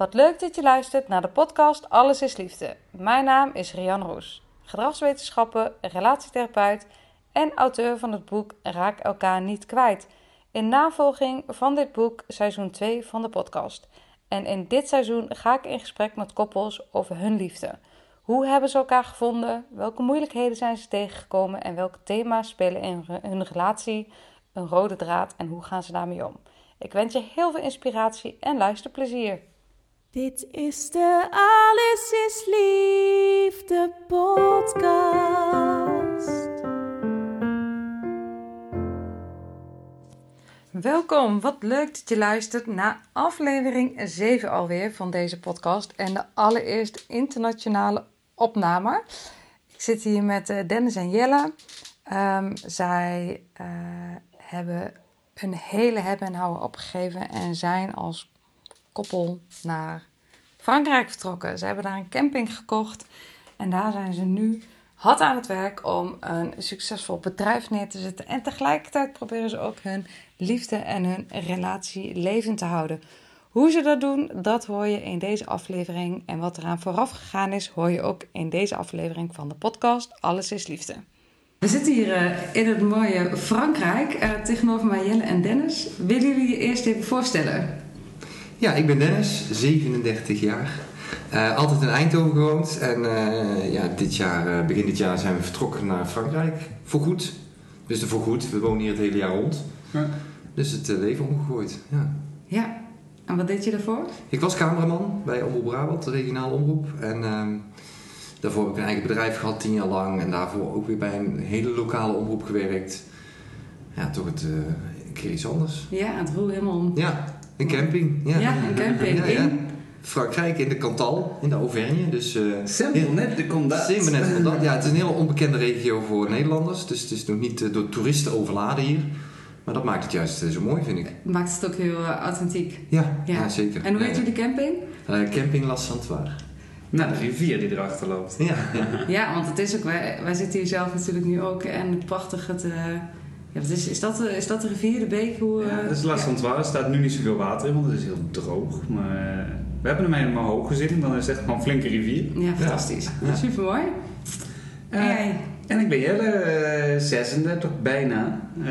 Wat leuk dat je luistert naar de podcast Alles is Liefde. Mijn naam is Rian Roes, gedragswetenschappen, relatietherapeut en auteur van het boek Raak elkaar niet kwijt. In navolging van dit boek seizoen 2 van de podcast. En in dit seizoen ga ik in gesprek met koppels over hun liefde. Hoe hebben ze elkaar gevonden? Welke moeilijkheden zijn ze tegengekomen? En welke thema's spelen in hun relatie een rode draad? En hoe gaan ze daarmee om? Ik wens je heel veel inspiratie en luisterplezier. Dit is de Alles is Liefde podcast. Welkom, wat leuk dat je luistert naar aflevering 7 alweer van deze podcast en de allereerste internationale opname. Ik zit hier met eh, Dennis en Jelle. Ehm, zij uh, hebben hun hele hebben en houden opgegeven en zijn als koppel naar Frankrijk vertrokken. Ze hebben daar een camping gekocht en daar zijn ze nu hard aan het werk om een succesvol bedrijf neer te zetten. En tegelijkertijd proberen ze ook hun liefde en hun relatie levend te houden. Hoe ze dat doen, dat hoor je in deze aflevering. En wat eraan vooraf gegaan is, hoor je ook in deze aflevering van de podcast Alles is Liefde. We zitten hier uh, in het mooie Frankrijk. Uh, tegenover mij en Dennis. Willen jullie je eerst even voorstellen? Ja, ik ben Dennis, 37 jaar. Uh, altijd in Eindhoven gewoond. En ja, dit jaar, begin dit jaar zijn we vertrokken naar Frankrijk. Voorgoed. Dus de voorgoed. We wonen hier het hele jaar rond. Ja. Dus het leven omgegooid. Ja. ja, en wat deed je daarvoor? Ik was cameraman bij Omroep Brabant, de regionale omroep. En uh, daarvoor heb ik een eigen bedrijf gehad, tien jaar lang. En daarvoor ook weer bij een hele lokale omroep gewerkt. Ja, toch het, een keer iets anders. Ja, het roer helemaal om. Ja, een camping. Ja, ja een camping. ja, ja. Frankrijk, in de Cantal, in de Auvergne. Dus, uh, Saint-Bonnet de Condat. Saint-Bonnet de Condat. Ja, het is een hele onbekende regio voor Nederlanders. Dus het is nog niet uh, door toeristen overladen hier. Maar dat maakt het juist zo mooi, vind ik. Maakt het ook heel uh, authentiek. Ja, ja. ja, zeker. En hoe heet ja, jullie camping? camping La Santoire. Nou, de rivier die erachter loopt. Ja, ja. ja want het is ook, wij, wij zitten hier zelf natuurlijk nu ook en het prachtige... Het, ja, is, is, dat, is dat de rivier, de beek? Hoe, ja, dat is La Santoire. Er staat nu niet zoveel water in, want het is heel droog. Maar we hebben hem helemaal hoog gezien. Dan is het echt gewoon een flinke rivier. Ja, fantastisch. Ja. Super mooi. Uh, hey. En ik ben Jelle, uh, 36, bijna. Uh,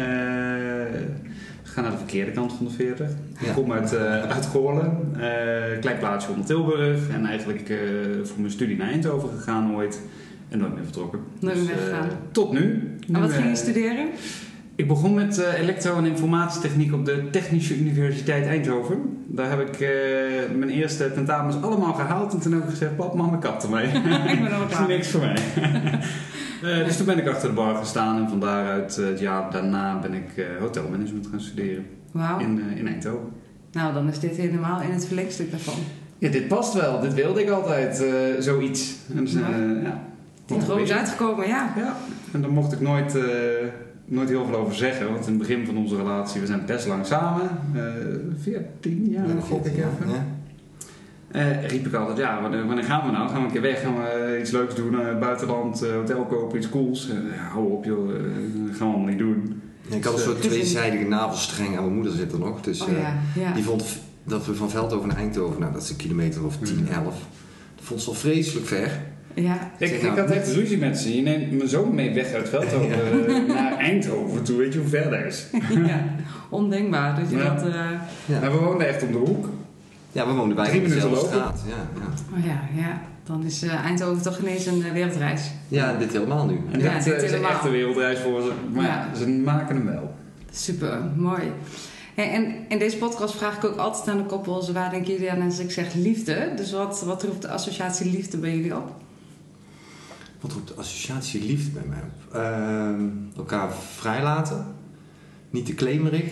we gaan naar de verkeerde kant van de 40. Ik ja. kom uit, uh, uit Goorlen, klein plaatsje onder Tilburg. En eigenlijk voor mijn studie naar Eindhoven gegaan ooit. En nooit meer vertrokken. Nooit meer dus, gegaan. Tot nu. En wat ging je studeren? Ik begon met uh, elektro- en informatietechniek op de Technische Universiteit Eindhoven. Daar heb ik uh, mijn eerste tentamens allemaal gehaald. En toen heb ik gezegd, pap, mama, kap ermee. ik ben is niks voor mij. uh, dus toen ben ik achter de bar gestaan. En van daaruit, het jaar daarna, ben ik hotelmanagement gaan studeren. Wow. In, in Eindhoven. Nou, dan is dit helemaal in het verlengstuk daarvan. Ja, dit past wel. Dit wilde ik altijd, zoiets. En ja. Die droom is uitgekomen, ja. Ja, en dan mocht ik nooit nooit heel veel over zeggen, want in het begin van onze relatie, we zijn best lang samen, uh, 14 jaar, ja, gok ik even. Ja. Uh, riep ik altijd, ja, wanneer, wanneer, gaan we nou? Gaan we een keer weg? Gaan we iets leuks doen? Uh, buitenland, uh, hotel kopen, iets cools? hou op joh, dat gaan we allemaal niet doen. Ja, ik had een soort tweezijdige navelstreng aan mijn moeder zitten nog. Dus oh, ja. Ja. die vond dat we van Veldhoven naar Eindhoven, nou dat is een kilometer of 10, 11. Dat vond ze al vreselijk ver. Ja. Ik, ik had echt ruzie met ze. Je neemt mijn zoon mee weg uit Veldhoven ja. naar Eindhoven toe. Weet je hoe ver dat is? ja, ondenkbaar dat je ja. dat... Uh... Ja. Nou, we woonden echt om de hoek. Ja, we woonden bij Drie minuten dezelfde lopen. straat. Ja, ja. Oh ja, ja. Dan is uh, Eindhoven toch ineens een uh, wereldreis. Ja, dit helemaal nu. En Ja, dit dit is helemaal. echt een wereldreis voor ze. Maar Ja. ze maken hem wel. Super, mooi. En in deze podcast vraag ik ook altijd aan de koppels... waar denken jullie aan als ik zeg liefde? Dus wat, wat roept de associatie liefde bij jullie op? Wat roept de associatie liefde bij mij op? Ehm, elkaar vrijlaten. niet te klemerig.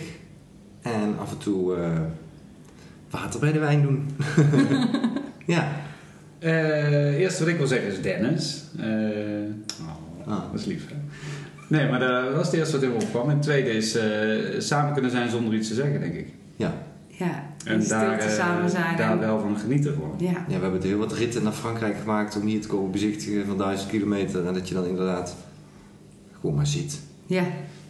En af en toe eh, water bij de wijn doen. ja. Eh, eerst wat ik wil zeggen is Dennis. Eh, oh, Ah. Dat is lief, hè? Nee, maar dat was het eerste wat in me opkwam. En het tweede is samen kunnen zijn zonder iets te zeggen, denk ik. Ja. Ja, En daar, eh, samen zijn. daar en- wel van genieten gewoon. Ja. ja, we hebben heel wat ritten naar Frankrijk gemaakt om hier te komen bezichtigen van duizend kilometer. En dat je dan inderdaad gewoon maar zit. ja,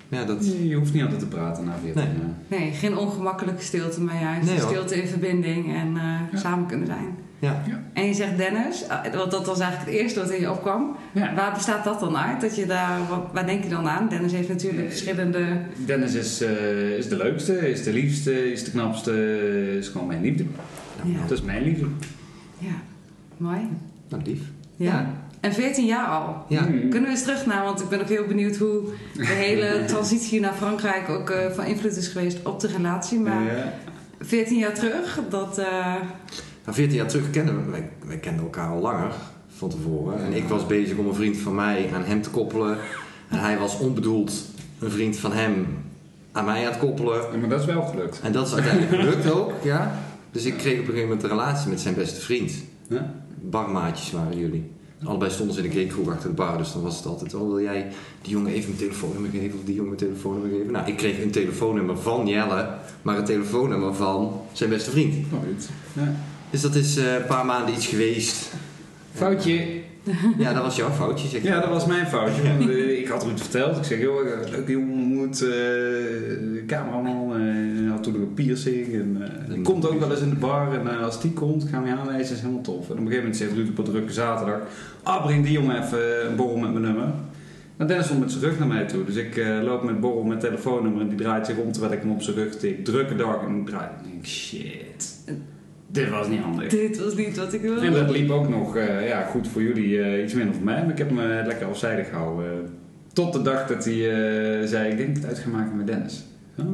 Ja, dat... Je hoeft niet altijd te praten na 14 Nee. jaar. nee, geen ongemakkelijke stilte, maar juist Nee, stilte in verbinding en eh, samen kunnen zijn. Ja. En je zegt Dennis, eh, want dat was eigenlijk het eerste wat in je opkwam. Ja. Waar bestaat dat dan uit? Dat je daar, wat- waar denk je dan aan? Dennis heeft natuurlijk verschillende... Dennis is, eh, is de leukste, is de liefste, is de knapste, is gewoon mijn liefde. Ja, Dat is mijn liefde. ja. mooi. Nou, lief. Ja. En 14 jaar al. Ja. Mm. Kunnen we eens terug naar, want ik ben ook heel benieuwd hoe de hele transitie naar Frankrijk ook eh, van invloed is geweest op de relatie. Maar Ja. 14 jaar terug, dat... eh, Nou, 14 jaar terug kennen we, wij, wij kenden elkaar al langer van tevoren. En ik was bezig om een vriend van mij aan hem te koppelen. En hij was onbedoeld een vriend van hem aan mij aan het koppelen. Ja, maar dat is wel gelukt. En dat is uiteindelijk gelukt ook, ja. Dus ik kreeg op een gegeven moment een relatie met zijn beste vriend. Ja? Barmaatjes waren jullie. Allebei stonden ze in de gaycroeg achter de bar, dus dan was het altijd... Oh, wil jij die jongen even mijn telefoonnummer geven of die jongen mijn telefoonnummer geven? Nou, ik kreeg een telefoonnummer van Jelle, maar een telefoonnummer van zijn beste vriend. Oh, goed. Ja. Dus dat is eh, een paar maanden iets geweest. Foutje. Ja, dat was jouw foutje, zeg. Ja, dat was mijn foutje. Want, eh, ik had er iets verteld. Ik zeg, joh, leuke jongen ontmoet. eh cameraman. eh, hij had toen nog een piercing. En, eh, die komt ook wel eens in de bar. En eh, als die komt, gaan we je aanwijzen. is helemaal tof. En op een gegeven moment zegt Ruud op een drukke zaterdag. Ah, breng die jongen even een borrel met mijn nummer. En Dennis stond met zijn rug naar mij toe. Dus ik eh, loop met borrel met telefoonnummer. En die draait zich om terwijl ik hem op zijn rug tik. Drukke dag. En ik draai. En ik denk, shit. Dit was niet handig. dit was niet wat ik wilde. En dat liep ook nog eh, ja, goed voor jullie, eh, iets minder voor mij. Maar ik heb me lekker afzijdig gehouden. eh, tot de dag dat hij eh, zei, ik denk het uit ga maken met Dennis. Ah.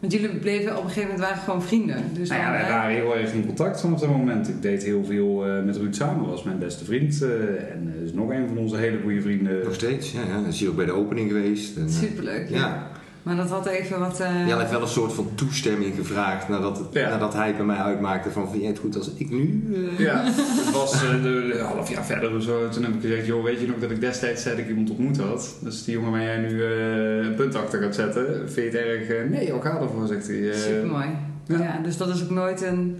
Want jullie bleven op een gegeven moment waren gewoon vrienden. Dus Nou ja, wij eh, waren heel erg in contact vanaf dat moment. Ik deed heel veel eh, met Ruud samen, was mijn beste vriend. eh, en eh, is nog een van onze hele goede vrienden. Nog steeds, ja. ja. Is hier ook bij de opening geweest. En, eh, Superleuk. Ja. ja. Maar dat had even wat... eh, Jelle heeft wel een soort van toestemming gevraagd nadat, het, Ja. nadat hij bij mij uitmaakte van vind jij het goed als ik nu... eh, Ja, het was eh, de, een half jaar verder of zo. Toen heb ik gezegd, joh, weet je nog dat ik destijds zei dat ik iemand ontmoet had? Dus die jongen waar jij nu eh, een punt achter gaat zetten, vind je het erg... eh, nee, joh, ga ervoor, zegt hij. eh. Supermooi. ja. Ja. dus dat is ook nooit een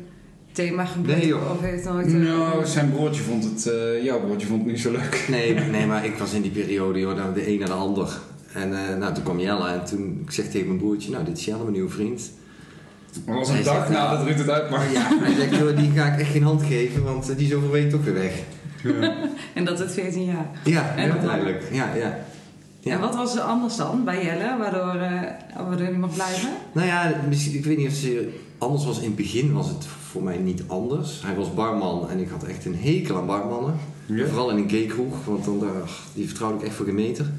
thema gebleken? Nee, joh. Of heeft nooit... eh, Nou, zijn broertje vond het, eh, jouw broertje vond het niet zo leuk. Nee, nee, maar ik was in die periode joh, nou, de een naar de ander. En eh, nou, toen kwam Jelle en toen ik zeg tegen mijn broertje, nou dit is Jelle, mijn nieuwe vriend. Maar was Hij een dag zegt, nou, nadat Ruud het uitmaakte. Ja, hij zegt, joh, die ga ik echt geen hand geven, want eh, die is over een week toch weer weg. En dat het 14 jaar. Ja, En- uiteindelijk. Ja, ja. ja. En wat was er anders dan bij Jelle, waardoor, eh waardoor je mag blijven? Nou ja, misschien- ik weet niet of ze anders was. In het begin was het voor mij niet anders. Hij was barman en ik had echt een hekel aan barmannen. Ja. Vooral in een gaykroeg, want dan, daar- die vertrouwde ik echt voor geen meter.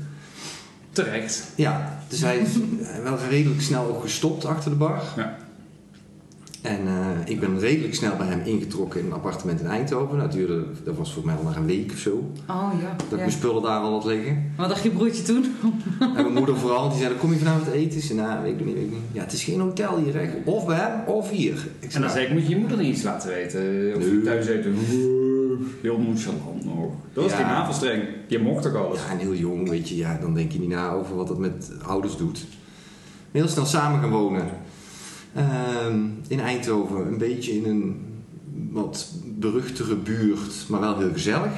Terecht. Ja, dus hij is eh, wel redelijk snel ook gestopt achter de bar. Ja. En eh, ik ben redelijk snel bij hem ingetrokken in een appartement in Eindhoven. Dat duurde, dat was voor mij al maar een week of zo. Oh ja. Dat ik ja. mijn spullen daar al had liggen. Wat dacht je broertje toen? En mijn moeder vooral, die zei, kom je vanavond eten? Ik zei, nou, weet ik niet, weet ik niet. Ja, het is geen hotel hier, hè. Of bij hem, of hier. Ik En dan zei ik, moet je je moeder niet iets laten weten? Of je Nee. thuis eten? Heel nonchalant nog. Dat was Ja. geen navelstreng. Je mocht ook alles. Ja, en heel jong, weet je, ja, dan denk je niet na over wat dat met ouders doet. Heel snel samen gaan wonen. Ehm, in Eindhoven, een beetje in een wat beruchtere buurt, maar wel heel gezellig.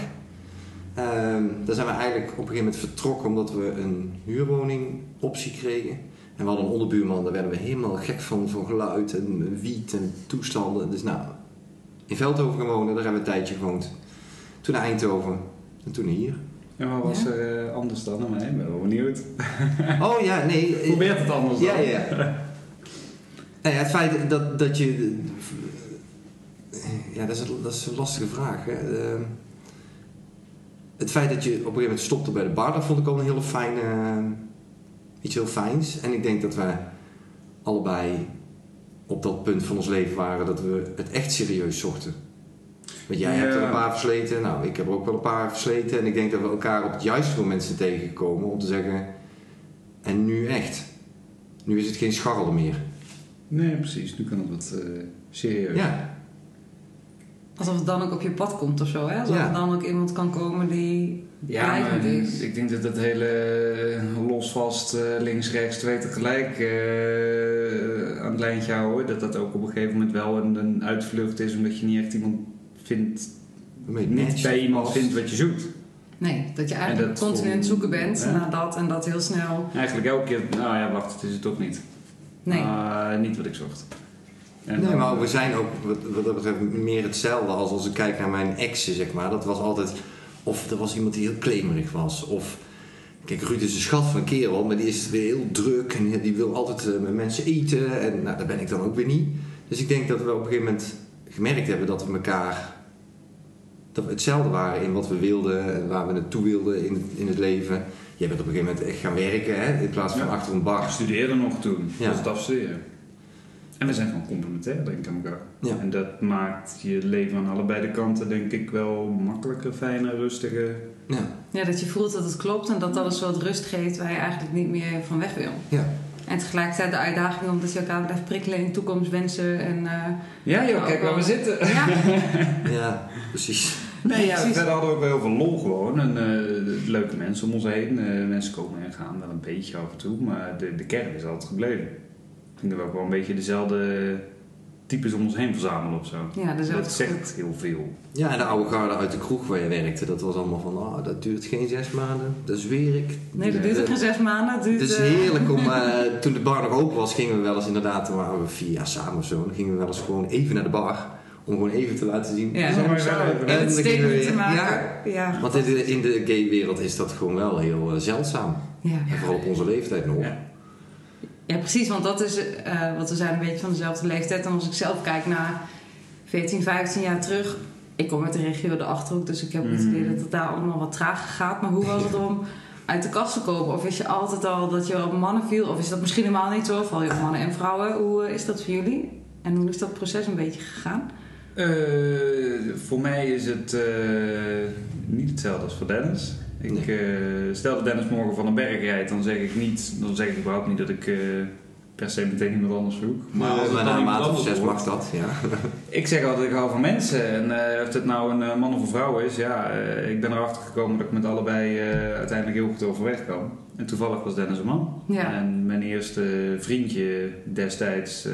Ehm, daar zijn we eigenlijk op een gegeven moment vertrokken omdat we een huurwoning optie kregen. En we hadden een onderbuurman, daar werden we helemaal gek van, van geluid en wiet en toestanden. Dus nou, in Veldhoven gaan wonen, daar hebben we een tijdje gewoond. Toen naar Eindhoven en toen hier. En wat was Ja. er eh, anders dan? Ik ben wel benieuwd. Oh ja, nee. Probeert het anders dan? Ja, ja. Nou ja, het feit dat, dat je. Ja, dat is, een, dat is een lastige vraag. Hè. Ehm, Het feit dat je op een gegeven moment stopte bij de bar, dat vond ik al een hele fijne. iets heel fijns. En ik denk dat wij allebei op dat punt van ons leven waren dat we het echt serieus zochten. Want jij hebt er een paar versleten, nou, ik heb er ook wel een paar versleten. En ik denk dat we elkaar op het juiste moment zijn tegengekomen om te zeggen: en nu echt. Nu is het geen scharrelen meer. Nee, precies. Nu kan het wat uh, serieus. Ja. Alsof het dan ook op je pad komt of zo, hè? Alsof Ja. er dan ook iemand kan komen die Ja, maar is. ik denk dat het hele eh, losvast eh, links, rechts, twee tegelijk eh, aan het lijntje houden, dat dat ook op een gegeven moment wel een, een uitvlucht is, omdat je niet echt iemand vindt, niet bij iemand past. vindt wat je zoekt. Nee, dat je eigenlijk En dat continu aan het zoeken bent Ja. naar dat en dat heel snel. Eigenlijk elke keer, nou ja, wacht, het is het toch niet. Nee. Ah, niet wat ik zocht. En Nee, maar we zijn ook wat, wat dat betreft meer hetzelfde als als ik kijk naar mijn exen, zeg maar. Dat was altijd, of er was iemand die heel klemerig was, of... Kijk, Ruud is een schat van een kerel, maar die is weer heel druk en die wil altijd eh, met mensen eten. En nou, daar ben ik dan ook weer niet. Dus ik denk dat we op een gegeven moment gemerkt hebben dat we elkaar... Dat we hetzelfde waren in wat we wilden en waar we naartoe wilden in, in het leven. Jij bent op een gegeven moment echt gaan werken, hè, in plaats van Ja. achter een Ik bar. studeerde nog toen, Ja. dat was het afstuderen. En we zijn gewoon complementair, denk ik, aan elkaar. Ja. En dat maakt je leven aan allebei de kanten, denk ik, wel makkelijker, fijner, rustiger. Ja, Ja, dat je voelt dat het klopt en dat dat een soort rust geeft waar je eigenlijk niet meer van weg wil. ja. En tegelijkertijd de uitdaging omdat je elkaar blijft prikkelen in toekomstwensen en... eh, Ja joh, kijk waar we zitten. Ja, ja precies. Nee, ja, verder hadden we ook wel heel veel lol gewoon. En eh, leuke mensen om ons heen. Eh, mensen komen en gaan wel een beetje af en toe. Maar de, de kern is altijd gebleven. Ik denk dat we ook wel een beetje dezelfde types om ons heen verzamelen of zo. ja dat dat zegt heel veel. Ja, en de oude garde uit de kroeg waar je werkte, dat was allemaal van, oh, dat duurt geen zes maanden, dat is werk. Nee, dat duurt ook geen zes maanden. Het duurt, Het is eh, heerlijk om, eh, toen de bar nog open was, gingen we wel eens inderdaad, toen waren we vier jaar samen of zo, dan gingen we wel eens gewoon even naar de bar, om gewoon even te laten zien. Ja, Zal maar zo. wel even- En het statement te maken. Ja. Want in de, in de gay-wereld is dat gewoon wel heel eh, zeldzaam. Ja. En vooral op onze leeftijd nog. Ja. Ja, precies, want dat is, eh wat we zijn een beetje van dezelfde leeftijd. En als ik zelf kijk naar 14, 15 jaar terug. Ik kom uit de regio de Achterhoek, dus ik heb het Mhm. idee dat het daar allemaal wat trager gaat. Maar hoe was het om uit de kast te komen? Of wist je altijd al dat je op mannen viel? Of is dat misschien helemaal niet zo? Val je op mannen en vrouwen? Hoe eh, is dat voor jullie? En hoe is dat proces een beetje gegaan? Eh, voor mij is het eh, niet hetzelfde als voor Dennis. Ik, eh, stel dat Dennis morgen van een berg rijdt, dan zeg ik niet, dan zeg ik überhaupt niet dat ik eh, per se meteen iemand anders zoek. Maar, als maar na een maand of zes mag dat, ja. Ik zeg altijd, ik hou van mensen. En eh, of het nou een man of een vrouw is, ja, eh, ik ben erachter gekomen dat ik met allebei eh, uiteindelijk heel goed overweg kan. En toevallig was Dennis een man. Ja. En mijn eerste vriendje destijds, eh,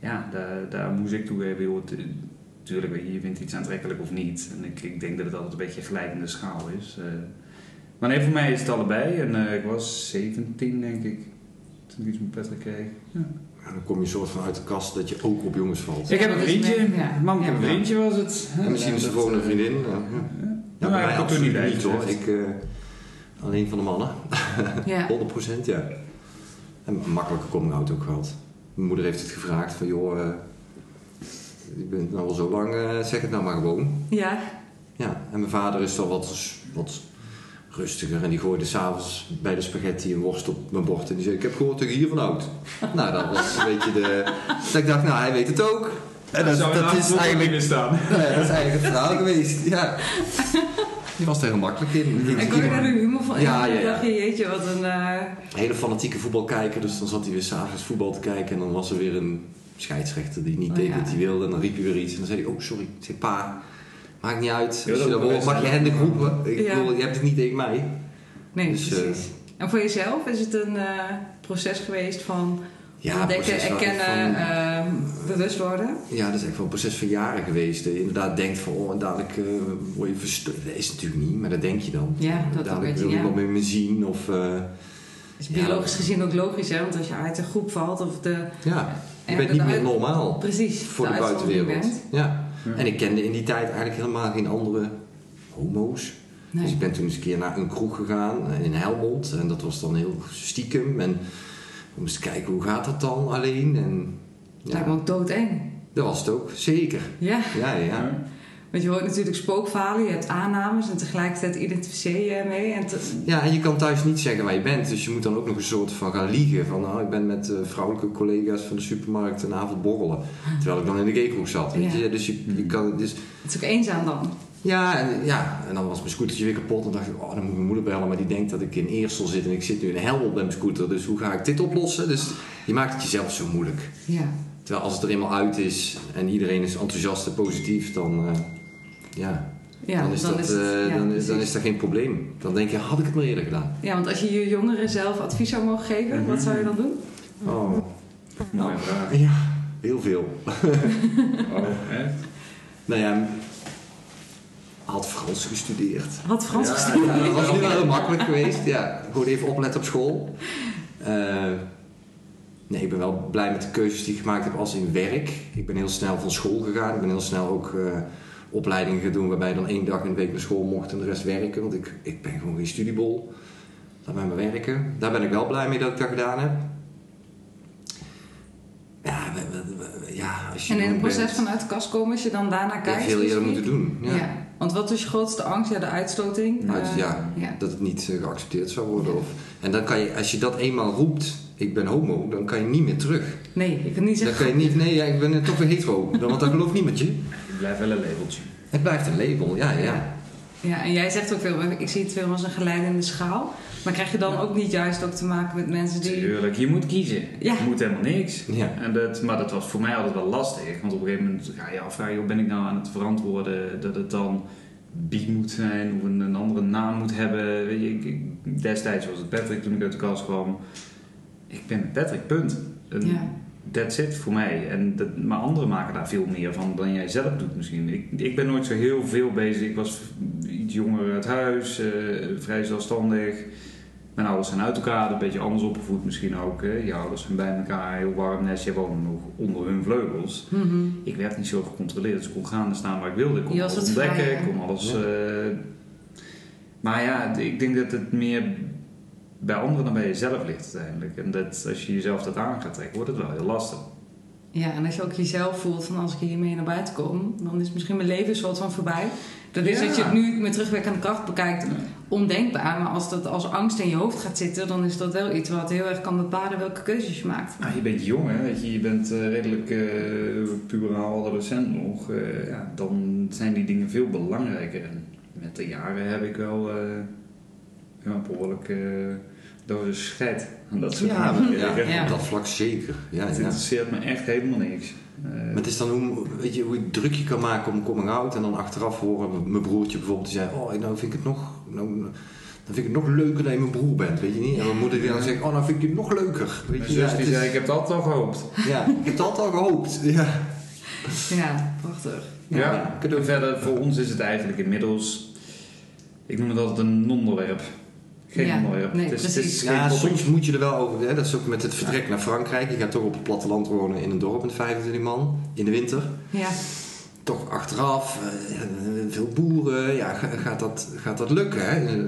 ja, daar, daar moest ik toegeven, joh, het- tuurlijk, weet je, je vindt iets aantrekkelijk of niet. En ik, ik denk dat het altijd een beetje gelijkende schaal is. eh. maar nee, voor mij is het allebei. En eh, ik was 17, denk ik, toen ik iets met Patrick kreeg. Ja. En dan kom je soort van uit de kast dat je ook op jongens valt. Ik heb een vriendje. meer- ja. Mam, ik heb een vriendje was het. En misschien is dat, gewoon een vriendin. Ja, Ja, ja absoluut niet niet hoor. uitgezegd. Ik, eh, alleen van de mannen. Ja. 100% ja. En makkelijke coming out ook gehad. Mijn moeder heeft het gevraagd van joh, eh, je bent nou al zo lang, eh, zeg het nou maar gewoon. Ja. Ja, en mijn vader is dan wat, wat rustiger en die gooide s'avonds bij de spaghetti een worst op mijn bord en die zei ik heb gehoord dat je hiervan houdt. nou, dat was een beetje de... Dat ik dacht, nou hij weet het ook. En dat, zou dat, de is eigenlijk, staan. nee, dat is eigenlijk het verhaal geweest. Ja. Die was er heel makkelijk in. En kon je daar de humor van? Ja, ja, Ik ja. dacht je, jeetje, wat een... eh, hele fanatieke voetbalkijker. Dus dan zat hij weer s'avonds voetbal te kijken. En dan was er weer een scheidsrechter die niet Oh, deed ja. wat hij wilde. En dan riep hij weer iets. En dan zei hij, oh sorry. Ik zei, pa, maakt niet uit. Als je dat hoort, mag je. Hendrik roepen. Ik Ja. bedoel, je hebt het niet tegen mij. Nee, Dus, eh, precies. En voor jezelf is het een eh, proces geweest van Ja, ontdekken, proces van- erkennen, van- ehm, bewust worden? ja, dat is echt wel een proces van jaren geweest. Dat je inderdaad denkt van, oh, en dadelijk eh, word je verstoord. Dat is natuurlijk niet, maar dat denk je dan. Ja, dat dadelijk weet je, wil je ja. wat met me zien. Of, eh, is biologisch gezien ook logisch, hè? Want als je uit de groep valt of de... ja, je en bent niet meer normaal. Precies, voor de, buitenwereld. Ja. Ja. En ik kende in die tijd eigenlijk helemaal geen andere homo's. Dus Nee. ik ben toen eens een keer naar een kroeg gegaan in Helmond. En dat was dan heel stiekem. En om eens te kijken hoe gaat dat dan alleen. En Het lijkt me ja, ook doodeng. dat was het ook. Zeker. Ja, Ja, ja, ja. want je hoort natuurlijk spookverhalen, je hebt aannames en tegelijkertijd identificeer je ermee. En Ja, en je kan thuis niet zeggen waar je bent. Dus je moet dan ook nog een soort van gaan liegen. Van nou, ik ben met eh, vrouwelijke collega's van de supermarkt een avond borrelen. Terwijl ik dan in de gaykroeg zat. Weet Ja. je? Dus je, je kan... Dus, het is ook eenzaam dan. Ja en, ja, en dan was mijn scootertje weer kapot. En dacht ik, oh, dan moet ik mijn moeder bellen. Maar die denkt dat ik in Eersel zit en ik zit nu in Helmond met mijn scooter. Dus hoe ga ik dit oplossen? Dus je maakt het jezelf zo moeilijk. Ja. Terwijl als het er eenmaal uit is en iedereen is enthousiast en positief, dan, eh, ja, Ja, dan, is dat, het- eh, ja, dan, is, dan is dat geen probleem. Dan denk je, had ik het maar eerder gedaan. Ja, want als je je jongeren zelf advies zou mogen geven, wat zou je dan doen? Oh, Mooie vraag. ja, heel veel. Oh, echt? Nou ja, had Frans gestudeerd. Had Frans Ja, gestudeerd? ja, dat was niet wel heel makkelijk geweest. Ja, gewoon even opletten op school. Eh, nee, ik ben wel blij met de keuzes die ik gemaakt heb als in werk. Ik ben heel snel van school gegaan. Ik ben heel snel ook eh, opleidingen gaan doen waarbij je dan één dag in de week naar school mocht en de rest werken. Want ik, ik ben gewoon geen studiebol. Laat mij maar werken. Daar ben ik wel blij mee dat ik dat gedaan heb. Ja, we- we- we- ja als je En in het proces bent, vanuit de kast komen, als je dan daarna ja, kijkt... veel eerder moeten doen. Ja. Ja. Want wat is je grootste angst? Ja, de uitstoting. Uit- Eh, ja, ja. dat het niet eh, geaccepteerd zou worden. Of, en dan kan je, als je dat eenmaal roept, ik ben homo, dan kan je niet meer terug. Nee, ik kan niet Dan zeggen... kan je niet, nee, ja, ik ben toch weer hetero. Dan- Want dat gelooft niemand je. Ik blijf wel een labeltje. Het blijft een label, ja, ja. Ja, en jij zegt ook veel, ik zie het veel als een geleidende schaal. Maar krijg je dan ook niet juist ook te maken met mensen die... Tuurlijk, je moet kiezen. Ja. Je moet helemaal niks. Ja. En dat, maar dat was voor mij altijd wel lastig. Want op een gegeven moment ga je afvragen, ben ik nou aan het verantwoorden dat het dan Biet moet zijn of een, een andere naam moet hebben. Weet je, ik- ik- destijds was het Patrick toen ik uit de kast kwam. Ik ben Patrick, punt. En Ja. That's it voor mij. En dat, maar anderen maken daar veel meer van dan jij zelf doet misschien. Ik, ik ben nooit zo heel veel bezig. Ik was iets jonger uit huis, eh, vrij zelfstandig. Mijn ouders zijn uit elkaar, een beetje anders opgevoed misschien ook. Hè. Je ouders zijn bij elkaar, heel warm nest. Jij woonde nog onder hun vleugels. Mhm. Ik werd niet zo gecontroleerd, dus ik kon gaan en staan waar ik wilde. Ik kon Je alles ontdekken, ik kon alles... Ja. eh, maar ja, ik denk dat het meer bij anderen dan bij jezelf ligt uiteindelijk. En dat als je jezelf dat aan gaat trekken, wordt het wel heel lastig. Ja, en als je ook jezelf voelt van als ik hiermee naar buiten kom, dan is misschien mijn leven een soort van voorbij. Dat is Ja. dat je het nu met terugwerkende kracht bekijkt, Ja. ondenkbaar. Maar als dat als angst in je hoofd gaat zitten, dan is dat wel iets wat heel erg kan bepalen welke keuzes je maakt. Nou, je bent jong, hè? Weet je, je bent eh, redelijk eh puberaal adolescent nog. Eh, ja, dan zijn die dingen veel belangrijker. En met de jaren heb ik wel ja, behoorlijk eh dosis scheid aan dat soort Ja, dingen. ja, Ja. op dat vlak zeker. Ja, Het ja. interesseert me echt helemaal niks. Eh, Maar het is dan hoe, weet je, hoe je druk je kan maken om coming out en dan achteraf horen, mijn broertje bijvoorbeeld, die zei, oh, nou vind ik het nog, nou, dan vind ik het nog leuker dat je mijn broer bent, weet je niet? En mijn moeder die dan zegt, oh, nou vind ik het nog leuker, weet mijn je? zus Ja, die is- zei, ik heb het altijd al gehoopt. ja, ik heb het altijd al gehoopt. Ja. Ja, prachtig. Ja, en verder voor ons is het eigenlijk inmiddels, ik noem het altijd een onderwerp. Geen Ja, onderwerp. nee, het is, het is precies. geen Ja, soms moet je er wel over. Hè? Dat is ook met het vertrek naar Frankrijk. Je gaat toch op het platteland wonen in een dorp met 25 man in de winter. Ja, Toch achteraf, eh, veel boeren. Ja, ga- gaat dat, gaat dat lukken? Hè? Eh, eh,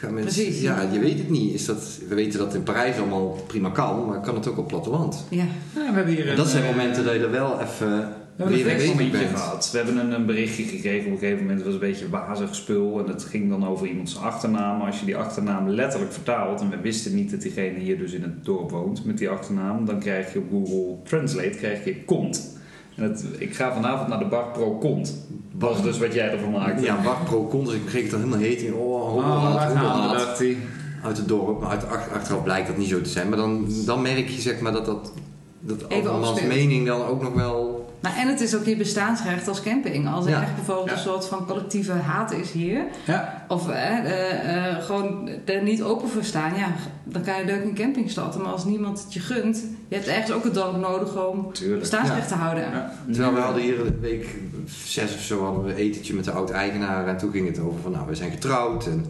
Gaan mensen, Precies. Ja, je weet het niet. Is dat, we weten dat in Parijs allemaal prima kan, maar kan het ook op het platteland? ja. Ja, we hebben hier En een, dat zijn momenten dat je er wel even We hebben een gehad. We hebben een, een berichtje gekregen op een gegeven moment. Het was een beetje wazig spul. En het ging dan over iemands achternaam. Als je die achternaam letterlijk vertaalt. En we wisten niet dat diegene hier dus in het dorp woont met die achternaam. Dan krijg je op Google Translate krijg je kont. En het, ik ga vanavond naar de bar pro kont. Is dus wat jij ervan maakt. Ja, Bak Pro Con, dus ik kreeg het dan helemaal heet. in, Oh, Oh, we, homohaat. dacht hij. uit het dorp. Maar uit, ach- achteraf blijkt dat niet zo te zijn. Maar dan, dan merk je zeg maar dat dat, dat andermans mening dan ook nog wel... Nou, en het is ook je bestaansrecht als camping. Als er Ja. echt bijvoorbeeld Ja. een soort van collectieve haat is hier, Ja. of eh, eh, eh, gewoon er niet open voor staan, ja, dan kan je leuk een camping starten. Maar als niemand het je gunt, je hebt ergens ook het dorp nodig om Tuurlijk. bestaansrecht te houden. Ja. Terwijl we hadden hier een week zes of zo hadden we een etentje met de oud-eigenaar. En toen ging het over van nou, we zijn getrouwd. En,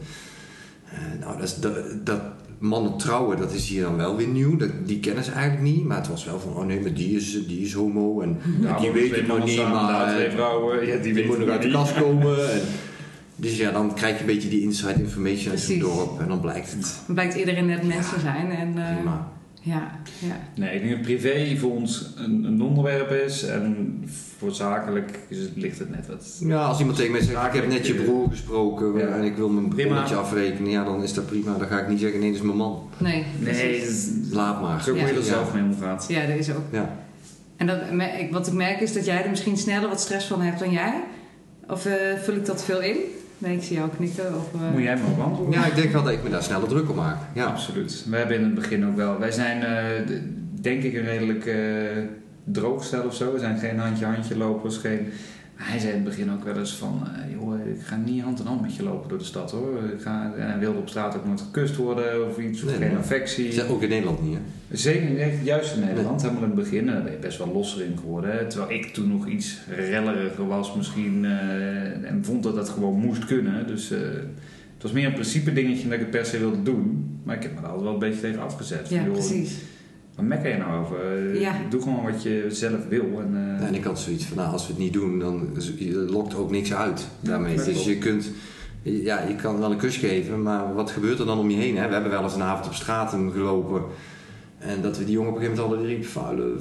eh, nou, dat, is, dat, dat mannen trouwen, dat is hier dan wel weer nieuw. Dat, die kennen ze eigenlijk niet. Maar het was wel van, oh nee, maar die is, die is homo. En Ja, die weet het nog niet, samen, maar twee eh, vrouwen. Ja, die, die weten moet nog het uit de kast komen. En, dus ja, dan krijg je een beetje die inside information uit zo'n Precies. dorp. En dan blijkt het Dan blijkt iedereen net mensen zijn. En, eh, prima. Ja, ja. Nee, ik denk dat privé voor ons een, een onderwerp is en voor zakelijk is het, ligt het net wat. Ja, als iemand tegen mij zegt, ik heb net je broer gesproken Ja. en ik wil mijn Prima. bonnetje afrekenen. Ja, dan is dat prima. Dan ga ik niet zeggen, nee, dat is mijn man. Nee, Nee, precies. dat is- Laat maar. zo moet je er zelf mee omgaat. Ja, dat is ook. Ja. En dat, wat ik merk is dat jij er misschien sneller wat stress van hebt dan jij. Of eh, vul ik dat veel in? Nee, ik zie jou knikken. Of, eh, Moet jij maar beantwoorden? Ja, ik denk wel dat ik me daar sneller druk op maak. Ja. Absoluut. We hebben in het begin ook wel. Wij zijn, eh, denk ik, een redelijk eh droogstel of zo. We zijn geen handje-handje lopers. Geen... Hij zei in het begin ook wel eens van: eh, joh, ik ga niet hand in hand met je lopen door de stad hoor. Ik ga, en hij wilde op straat ook nooit gekust worden of iets, of Nee, geen nee. affectie. Is dat ook in Nederland niet, hè? Zeker niet, juist in Nederland. Helemaal in het begin eh, ben je best wel losser in geworden. hè. Terwijl ik toen nog iets relleriger was misschien. eh, en vond dat dat gewoon moest kunnen. Dus eh, het was meer een principe dingetje dat ik het per se wilde doen. Maar ik heb me daar altijd wel een beetje tegen afgezet. ja, Van, joh, precies. Waar mekker je nou over? Ja. Doe gewoon wat je zelf wil. En, eh, En ik had zoiets van, nou, als we het niet doen, dan je lokt ook niks uit daarmee. Dus je kunt, ja, je kan wel een kus geven, maar wat gebeurt er dan om je heen? Hè? We hebben wel eens een avond op straat gelopen en dat we die jongen op een gegeven moment hadden die riep, vuile,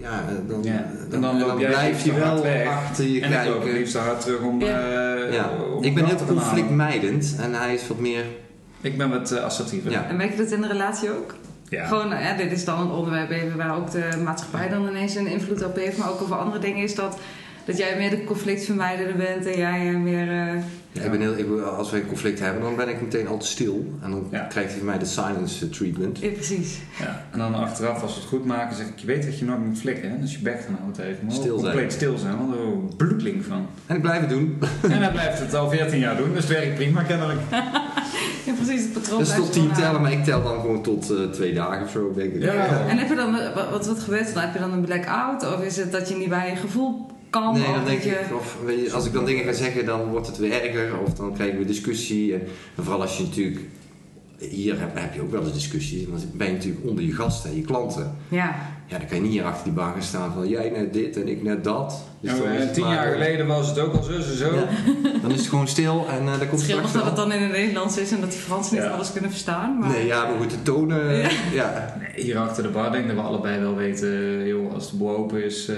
ja, dan, Ja. dan, En liefst hard wel weg. achter je en ik loop kijken. liefst hard terug om. Ja. eh, Ja. om Ik ben heel conflictmijdend en hij is wat meer, Ik ben wat eh, assertiever. Ja. En merk je dat in de relatie ook? Gewoon, dit is dan een onderwerp even waar ook de maatschappij dan ineens een invloed op heeft. Maar ook over andere dingen is dat, dat jij meer de conflictvermijdender bent en jij eh, meer... eh, ja, ik ben heel, ik, als we een conflict hebben, dan ben ik meteen altijd stil en dan Ja. krijgt hij van mij de silence treatment. ja, precies. Ja, en dan achteraf, als we het goed maken, zeg ik: Je weet dat je nooit moet flikken. Hè? Dus je bek houden tegen me. Stil zijn. Compleet stil zijn, want er bloedling van. En ik blijf het doen. en hij blijft het al 14 jaar doen, dus het werkt prima kennelijk. Ja, precies. Het patroon Dat is blijft tot tien gewoon aan. tellen, maar ik tel dan gewoon tot eh, twee dagen of zo, denk ik. Ja. En heb je dan, wat, wat, wat gebeurt er dan? Heb je dan een blackout? Of is het dat je niet bij je gevoel kan? Nee, dan denk je... ik, of weet je, als ik dan dingen ga zeggen, dan wordt het weer erger. Of dan krijgen we discussie. En, en vooral als je natuurlijk, hier heb, heb je ook wel eens discussies. Dan ben je natuurlijk onder je gasten en je klanten. Ja, Ja, dan kan je niet hier achter die bar gaan staan van jij net dit en ik net dat. Dus dan het eh, tien maar, jaar eh, geleden was het ook al zo en zo. ja, dan is het gewoon stil en eh daar het komt scheelt nog straks dat het dan in het Nederlands is en dat die Frans niet Ja. alles kunnen verstaan. Maar... Nee, ja, maar goed, de tonen. Ja. Ja. Nee, hier achter de bar denk ik dat we allebei wel weten, joh, als de boel open is, eh,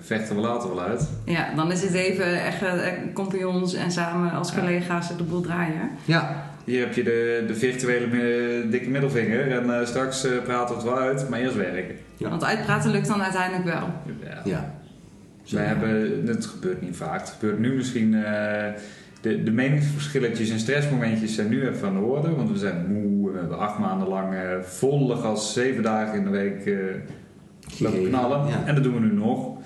vechten we later wel uit. Ja, dan is het even echt eh, compagnons en samen als Ja. collega's de boel draaien. ja, Hier heb je de, de virtuele dikke middelvinger en eh, straks eh, praten we het wel uit, maar eerst werken. Ja. Want uitpraten lukt dan uiteindelijk wel. Ja. ja. Wij hebben, het gebeurt niet vaak. Het gebeurt nu misschien. eh, de, de meningsverschilletjes en stressmomentjes zijn nu even aan de orde. Want we zijn moe. We hebben acht maanden lang volle gas, zeven dagen in de week eh lopen knallen. ja. En dat doen we nu nog.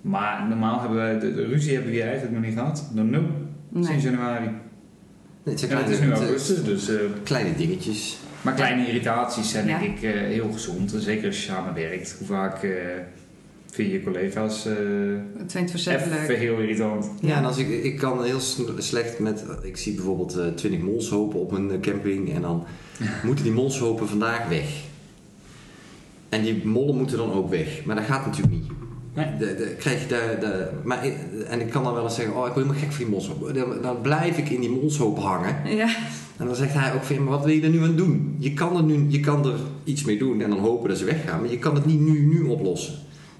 Maar normaal hebben wij, de, de ruzie hebben we hier eigenlijk nog niet gehad. Nog nul. Sinds januari. Nee, het zijn het is kleine, nu het- augustus, dus... eh, kleine dingetjes. maar kleine irritaties zijn Ja. denk ik eh, heel gezond. En zeker als je samenwerkt. Hoe vaak eh vind je je collega's eh 24-7 leuk. even heel irritant. Ja, en als ik, ik kan heel slecht met. Ik zie bijvoorbeeld eh 20 molshopen op een eh, camping en dan moeten die molshopen vandaag weg. En die mollen moeten dan ook weg. Maar dat gaat natuurlijk niet. Nee. De, de, krijg je de, de, maar, en ik kan dan wel eens zeggen: Oh, ik word helemaal gek van die molshoop. Dan, dan blijf ik in die molshoop hangen. Ja, En dan zegt hij ook: van, Maar wat wil je er nu aan doen? Je kan er, nu, je kan er iets mee doen en dan hopen dat ze weggaan. Maar je kan het niet nu, nu oplossen.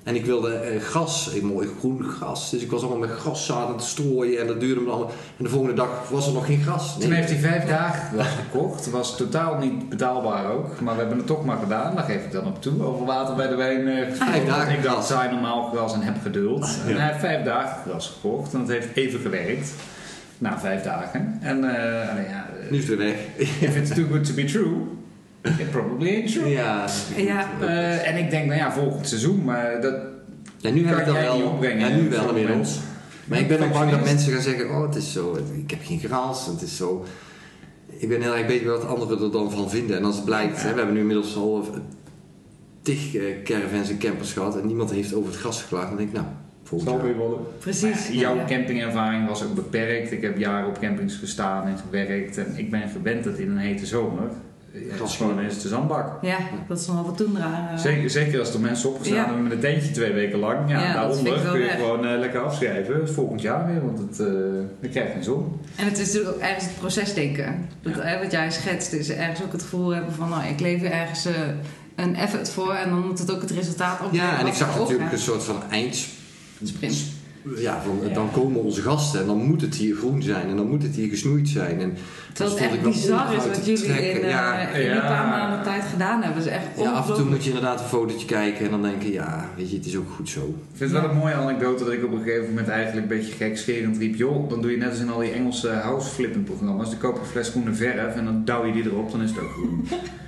En ik wilde eh, gras, een mooi groen gras. Dus ik was allemaal met graszaad aan het strooien. En dat duurde me allemaal. En de volgende dag was er nog geen gras. Toen heeft hij vijf dagen gekocht. Was totaal niet betaalbaar ook. Maar we hebben het toch maar gedaan. Daar geef ik dan op toe. Over water bij de wijn. eh. Vijf dagen Ik dacht, saai normaal gras en heb geduld. En Ja. hij heeft vijf dagen gras gekocht. En dat heeft even gewerkt. Na vijf dagen. En nou ja, Nu is het weer weg. if it's too good to be true, probably. Ja. Ja. Eh, en ik denk, nou ja, volgend seizoen. Maar dat Ja, nu heb kan ik dat niet wel. opbrengen. Ja, nu wel inmiddels. Maar ik ben dan bang dat mensen gaan zeggen: Oh, het is zo. Ik heb geen gras. Het is zo. Ik ben heel erg bezig wat anderen er dan van vinden. En als het blijkt, Ja. hè, we hebben nu inmiddels al eh, tig eh, caravans en campers gehad. En niemand heeft over het gras geklaagd. Dan denk ik, nou, volgend Zal jaar. weer worden. precies. Ja, jouw Ja. campingervaring was ook beperkt. Ik heb jaren op campings gestaan en gewerkt. En ik ben gewend dat in een hete zomer. Het is gewoon eens de zandbak. Ja, dat is nog wel wat toendra. eh. Zeker, zeker als er mensen opgestaan Ja. hebben met een tentje twee weken lang. Ja, Ja, dat vind daaronder ik wel kun je erg. gewoon eh, lekker afschrijven. Volgend jaar weer, want het, eh je krijgt geen zon. En het is natuurlijk ook ergens het procesdenken. Dat, wat jij schetst is ergens ook het gevoel hebben van... Nou, ik leef er ergens een effort voor en dan moet het ook het resultaat op. Ja, en ik zag natuurlijk een soort van eind. Ja, van, Ja. dan komen onze gasten en dan moet het hier groen zijn en dan moet het hier gesnoeid zijn. En het ik echt wel bizar is wat te jullie trekken. in, eh, Ja. in Ja. een paar maanden tijd gedaan hebben. Dat is echt Ja, af en toe moet je inderdaad een fotootje kijken en dan denken, ja, weet je, het is ook goed zo. Ik vind het wel een mooie anekdote dat ik op een gegeven moment eigenlijk een beetje gekscherend riep. Joh, dan doe je net als in al die Engelse house flipping programma's. Dan koop je een fles groene verf en dan douw je die erop, dan is het ook groen.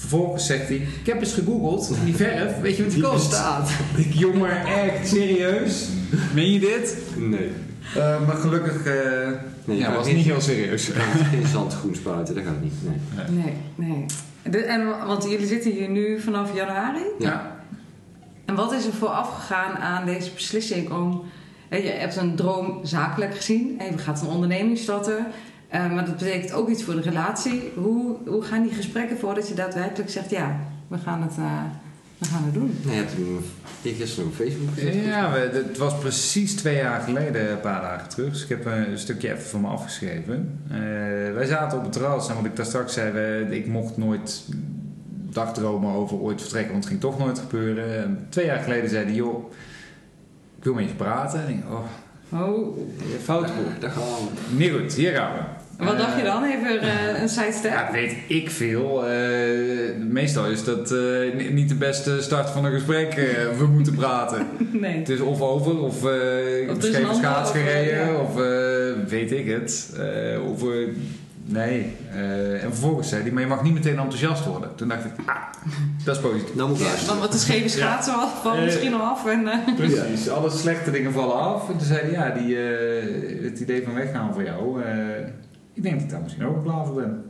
Vervolgens zegt hij, ik heb eens gegoogeld, die verf, weet je wat die Die kost? bestaat. Ik, jongen, echt serieus? Meen je dit? Nee. Eh, maar gelukkig eh Nee, ja, was niet heel serieus. Gaat geen zandgroen spuiten, dat gaat niet. Nee. Nee, nee. De, en, want jullie zitten hier nu vanaf januari. Ja. En wat is er vooraf gegaan aan deze beslissing om... Je hebt een droom zakelijk gezien. hè, Je gaat een onderneming starten. Eh, maar dat betekent ook iets voor de relatie. Hoe, hoe gaan die gesprekken voordat je daadwerkelijk zegt... Ja, we gaan het, eh, we gaan het doen. Nee, je hebt hem gisteren op Facebook gezet. Ja, we, het was precies twee jaar geleden, een paar dagen terug. Dus ik heb een stukje even van me afgeschreven. Eh, wij zaten op het terras en wat ik daar straks zei, we- ik mocht nooit dagdromen over ooit vertrekken, want het ging toch nooit gebeuren. En twee jaar geleden zei hij, joh, ik wil met je praten. En ik, oh, Oh, fout. Ja, daar gaan we. Niet goed, hier gaan we. En wat dacht je dan? Even eh, een sidestep? Ja, weet ik veel. Eh, meestal is dat eh, ni- niet de beste start van een gesprek. eh, we moeten praten. Nee. Het is of over, of uh, Of is schaats eh, gereden, ja. of eh, weet ik het. Eh, of nee. Eh, en vervolgens zei hij, maar je mag niet meteen enthousiast worden. Toen dacht ik, ah, dat is positief. Nou moet ik Ja, luisteren. want wat de scheve valt Eh, misschien al af. En, eh, Precies, alle slechte dingen vallen af. En toen zei hij, ja, die, eh, het idee van weggaan voor jou, eh, ik denk dat ik daar misschien ook klaar voor ben.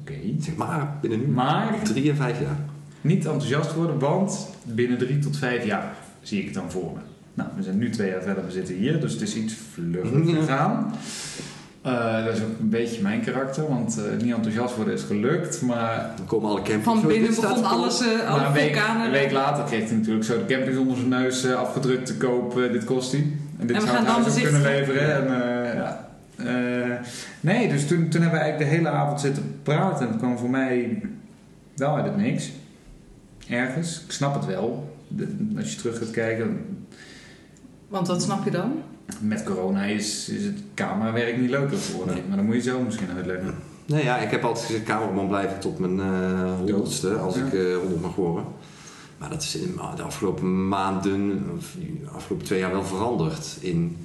Oké. Zeg maar, binnen nu Maar drie en vijf jaar. niet enthousiast worden, want binnen drie tot vijf jaar zie ik het dan voor me. Nou, we zijn nu twee jaar verder, we zitten hier, dus het is iets vlugger gegaan. Eh, dat is ook een beetje mijn karakter, want eh, niet enthousiast worden is gelukt, maar, Dan komen alle campings. van binnen dit staat begon te komen. alles, eh, alle maar een, week, vulkanen. een week later kreeg hij natuurlijk zo de campings onder zijn neus eh, afgedrukt te koop. eh, dit kost hij. En dit En we zou gaan dan kunnen leveren. En, eh, ja. Eh, nee, dus toen, toen hebben we eigenlijk de hele avond zitten praten. En het kwam voor mij wel uit het niks. Ergens. Ik snap het wel. De- als je terug gaat kijken, Want wat snap je dan? met corona is, is het camerawerk niet leuker geworden. Nee. Maar dan moet je zo misschien uitleggen. Nee, ja, ik heb altijd gezegd, cameraman blijf ik tot mijn eh, honderdste, als Ja. ik eh, honderd mag worden. Maar dat is in de afgelopen maanden, of de afgelopen twee jaar wel veranderd in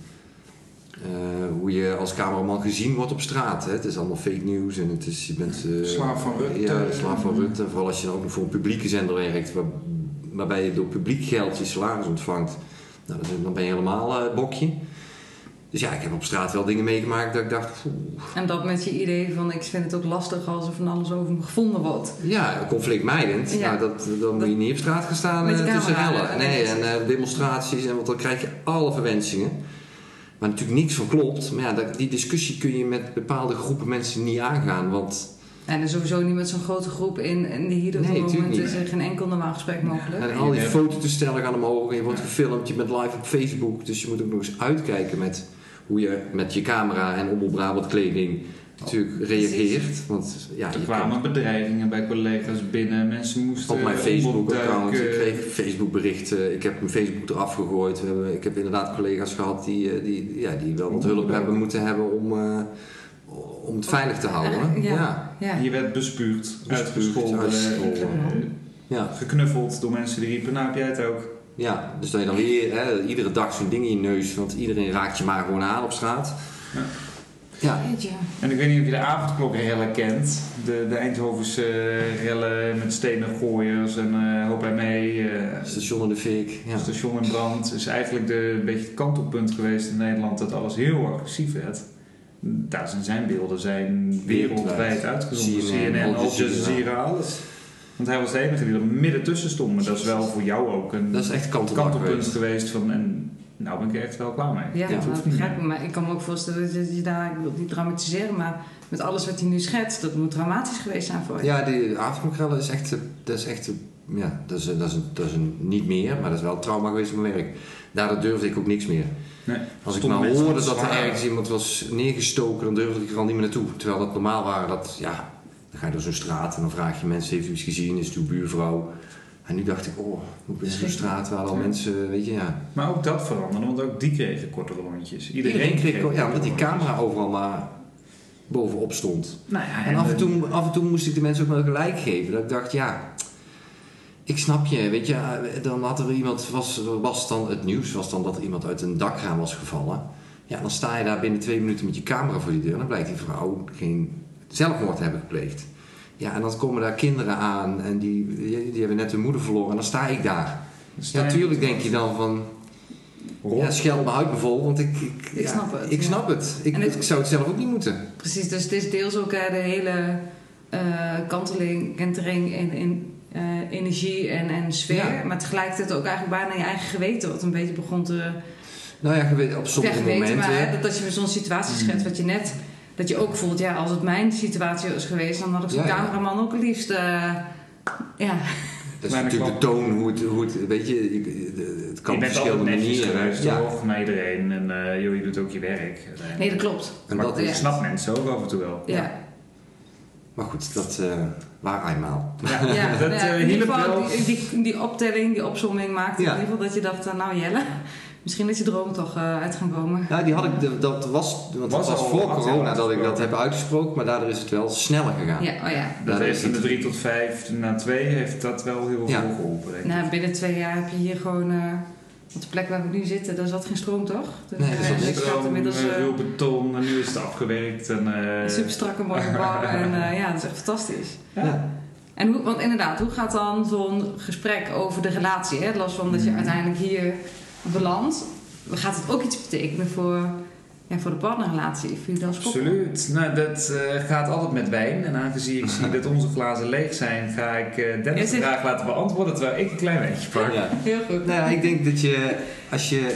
hoe je als cameraman gezien wordt op straat. Hè. Het is allemaal fake news en het is, je bent... eh, Slaaf van Rutte. Ja, slaaf van Rutte. Vooral als je dan ook nog voor een publieke zender werkt, waar, waarbij je door publiek geld je salaris ontvangt. Nou, dan, dan ben je helemaal eh, bokje. Dus ja, ik heb op straat wel dingen meegemaakt dat ik dacht, oeh, En dat met je idee van ik vind het ook lastig als er van alles over me gevonden wordt. Ja, conflictmijdend. Ja. Nou, dat, dan moet je niet op straat gaan staan eh, tussen rellen. nee, en eh, demonstraties, en, want dan krijg je alle verwensingen. Waar natuurlijk niks van klopt. Maar ja, dat, die discussie kun je met bepaalde groepen mensen niet aangaan. Want En er sowieso niet met zo'n grote groep in, in die hier op Nee, het moment is er geen enkel normaal gesprek mogelijk. en al die fototoestellen gaan omhoog. En je wordt gefilmd, je bent live op Facebook. Dus je moet ook nog eens uitkijken met hoe je met je camera en Omroep Brabant kleding natuurlijk reageert. Want ja, Er kwamen bedreigingen bij collega's binnen. Mensen moesten Op mijn Facebook-account. Ik kreeg Facebook-berichten. Ik heb mijn Facebook eraf gegooid. We hebben, ik heb inderdaad collega's gehad die, eh, die, ja, die wel wat hulp hebben moeten hebben om, eh, om het veilig te houden. Ja. Ja. Ja. Je werd bespuurd, uitgescholden, uitgescholden. eh, Ja. geknuffeld door mensen die riepen, nou heb jij het ook. ja, dus dat je dan weer hè, iedere dag zo'n ding in je neus, want iedereen raakt je maar gewoon aan op straat. Ja. Ja. En ik weet niet of je de avondklokrellen kent. De, de Eindhovense eh, rellen met stenen gooiers en eh hoop hij mee. eh, station in de fik. Ja. station in brand. is eigenlijk de, een beetje het kantelpunt geweest in Nederland dat alles heel agressief werd. Daar zijn zijn beelden zijn wereldwijd uitgezonden. CNN, Al Jazeera, alles. Want hij was de enige die er midden tussen stond. Maar dat is wel voor jou ook een Dat is echt kantelpunt kantelpunt geweest. geweest. van, en nou ben ik er echt wel klaar mee. Ja, dat begrijp ik. Maar ik kan me ook voorstellen dat je, daar, ik wil het niet dramatiseren, maar met alles wat hij nu schetst, dat moet dramatisch geweest zijn voor je. Ja, die avondklokkrellen is echt, dat is echt, ja, dat is, dat is, een, dat is een, niet meer, maar dat is wel een trauma geweest op mijn werk. Daardoor durfde ik ook niks meer. Nee. Als ik mensen hoorde dat er ergens iemand was neergestoken, dan durfde ik er al niet meer naartoe. Terwijl dat normaal waren, dat, ja, dan ga je door zo'n straat en dan vraag je mensen, heeft u iets gezien, is het uw buurvrouw? En nu dacht ik, oh, hoe ben zo'n straat waar al Ja. mensen, weet je, ja. Maar ook dat veranderde, want ook die kregen kortere lontjes. Iedereen, Iedereen kreeg, kreeg ja, omdat die camera overal maar bovenop stond. Nou ja, En af en, toe, af en toe moest ik de mensen ook wel gelijk geven. Dat ik dacht, ja, ik snap je. Weet je, eh, dan had er iemand, was, was dan het nieuws, was dan dat er iemand uit een dakraam was gevallen. Ja, dan sta je daar binnen twee minuten met je camera voor die deur. En dan blijkt die vrouw geen zelfmoord te hebben gepleegd. Ja, en dan komen daar kinderen aan en die, die, die hebben net hun moeder verloren. En dan sta ik daar. Ja, natuurlijk denk je dan van, ja, scheld me uit vol, want ik, ik, Ik ja, snap het, Ik ja. snap het. Ik, En het- ik zou het zelf ook niet moeten. Precies, dus het is deels ook de hele eh, kanteling, kentering in, in eh, energie en, en sfeer. Ja. Maar tegelijkertijd ook eigenlijk bijna je eigen geweten wat een beetje begon te... Nou ja, op sommige momenten... maar hè, dat als je me zo'n situatie schetst wat je net... Dat je ook voelt, ja, als het mijn situatie was geweest... dan had ik zo'n Ja, ja. cameraman ook het liefst... eh, ja, Dat is Maar natuurlijk de toon, hoe het, hoe het weet je, het kan je op bent verschillende altijd netjes manieren. geweest, Ja. toch? Naar iedereen. En eh, joh, je doet ook je werk. nee, dat klopt. En maar dat ik is, snap mensen ook af en toe wel. Ja, maar goed, dat uh, waar eenmaal. Ja, ja, dat ja, eh, in ieder geval die, die, die optelling, die opzomming maakte Ja. in ieder geval dat je dacht, nou Jelle, misschien is je droom toch eh, uit gaan komen. Ja, die had ik, de- dat was, want Was dat was voor corona dat ik dat heb uitgesproken, maar daardoor is het wel sneller gegaan. Ja, oh ja. Dat heeft van de het- 3 tot 5 naar 2 heeft dat wel heel Ja. veel geholpen. denk ik. Nou, binnen twee jaar heb je hier gewoon, eh, op de plek waar we nu zitten, daar zat geen stroom toch? Dus, Nee, er zat Stroom, inmiddels eh, eh, veel beton en nu is het afgewerkt. En, eh, een super strakke mooie gebouw en eh, ja, dat is echt fantastisch. Ja. En hoe, want inderdaad, hoe gaat dan zo'n gesprek over de relatie, hè? los van dat je Mhm. uiteindelijk hier belandt, gaat het ook iets betekenen voor, ja, voor de partnerrelatie, als koppel? Absoluut. Nou, dat eh, gaat altijd met wijn. En aangezien ik zie dat onze glazen leeg zijn, ga ik eh Dennis Is de het- vraag laten beantwoorden terwijl ik een klein wijntje pak. Ja. Heel goed. Nou ik denk dat je, als je,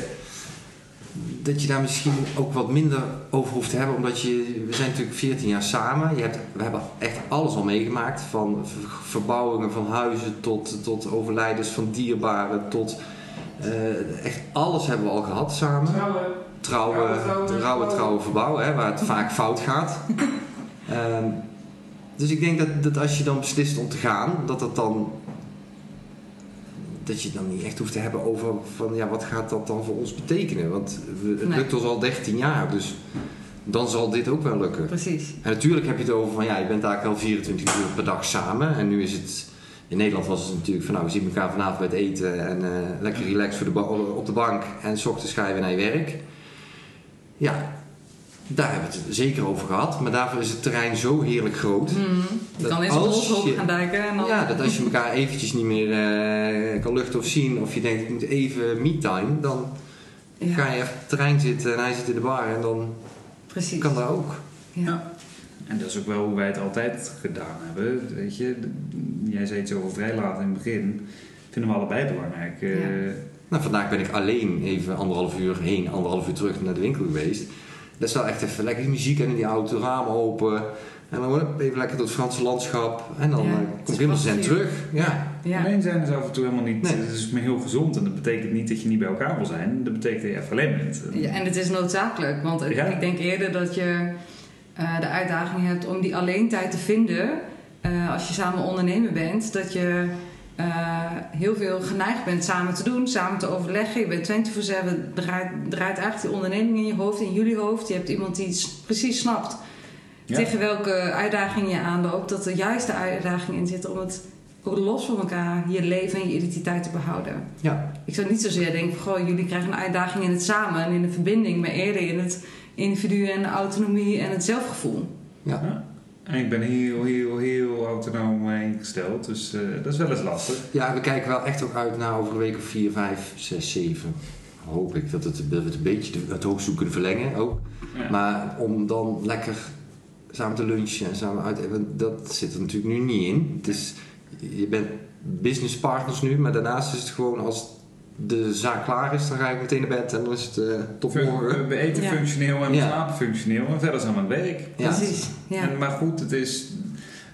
dat je daar misschien ook wat minder over hoeft te hebben, omdat je, we zijn natuurlijk 14 jaar samen. Je hebt, we hebben echt alles al meegemaakt, van ver- verbouwingen van huizen tot, tot overlijdens van dierbaren, tot eh, echt alles hebben we al gehad samen. Trouwen, Trouwen, trouwen, trouwe, trouwen. trouwe verbouwen, hè, waar het vaak fout gaat. Ehm, dus ik denk dat, dat als je dan beslist om te gaan, dat dat dan dat je het dan niet echt hoeft te hebben over van ja, wat gaat dat dan voor ons betekenen? Want we, het Nee. lukt ons al 13 jaar, dus dan zal dit ook wel lukken. Precies. En natuurlijk heb je het over van ja, je bent eigenlijk al 24 uur per dag samen. En nu is het, in Nederland was het natuurlijk van nou, we zien elkaar vanavond bij het eten en eh, lekker relaxed voor de op de bank. En s ochtends ga je weer naar je werk. Ja, daar hebben we het zeker over gehad. Maar daarvoor is het terrein zo heerlijk groot. Mhm. Dat zo'n als rolstoel je- gaan duiken en dan... Ja, dat als je elkaar eventjes niet meer eh, kan luchten of zien, of je denkt ik moet even me-time, dan Ja, ga je even op het terrein zitten en hij zit in de bar en dan precies. kan dat ook. Ja. En dat is ook wel hoe wij het altijd gedaan hebben. Weet je, jij zei het zo vrij laat in het begin. Vinden we allebei belangrijk. Eh, Ja. Nou, vandaag ben ik alleen even anderhalf uur heen, anderhalf uur terug naar de winkel geweest. Dat is wel echt even lekker die muziek en in die auto, raam open. En dan even lekker door het Franse landschap. En dan Ja, eh, het kom is ik helemaal zen terug. Ja. Ja. Alleen zijn is af en toe helemaal niet. Nee. Het is maar heel gezond. En dat betekent niet dat je niet bij elkaar wil zijn. Dat betekent dat je even alleen bent. Ja, en het is noodzakelijk, want Ja. ik denk eerder dat je eh, de uitdaging hebt om die alleentijd te vinden eh, als je samen ondernemer bent. Dat je eh, heel veel geneigd bent samen te doen, samen te overleggen. Je bent 24-7, draait, draait eigenlijk die onderneming in je hoofd, in jullie hoofd. Je hebt iemand die precies snapt Ja. tegen welke uitdaging je aanloopt. Dat er juist de uitdaging in zit om het ook los van elkaar, je leven en je identiteit te behouden. ja. Ik zou niet zozeer denken van, goh, jullie krijgen een uitdaging in het samen en in de verbinding, maar eerder in het individu en de autonomie en het zelfgevoel. ja. Ja. En ik ben heel, heel, heel autonoom ingesteld. Dus eh, dat is wel eens lastig. Ja, we kijken wel echt ook uit naar over een week of 4, 5, 6, 7. Hoop ik dat, het, dat we het een beetje het hoogzoek kunnen verlengen ook. Ja. Maar om dan lekker samen te lunchen en samen uit dat zit er natuurlijk nu niet in. Het is, je bent business partners nu, maar daarnaast is het gewoon als de zaak klaar is, dan ga ik meteen naar bed en dan is het eh tot morgen. We eten Ja. functioneel en we Ja. slapen functioneel. En verder zijn we aan het werk. Ja. Precies. Ja. En, maar goed, het is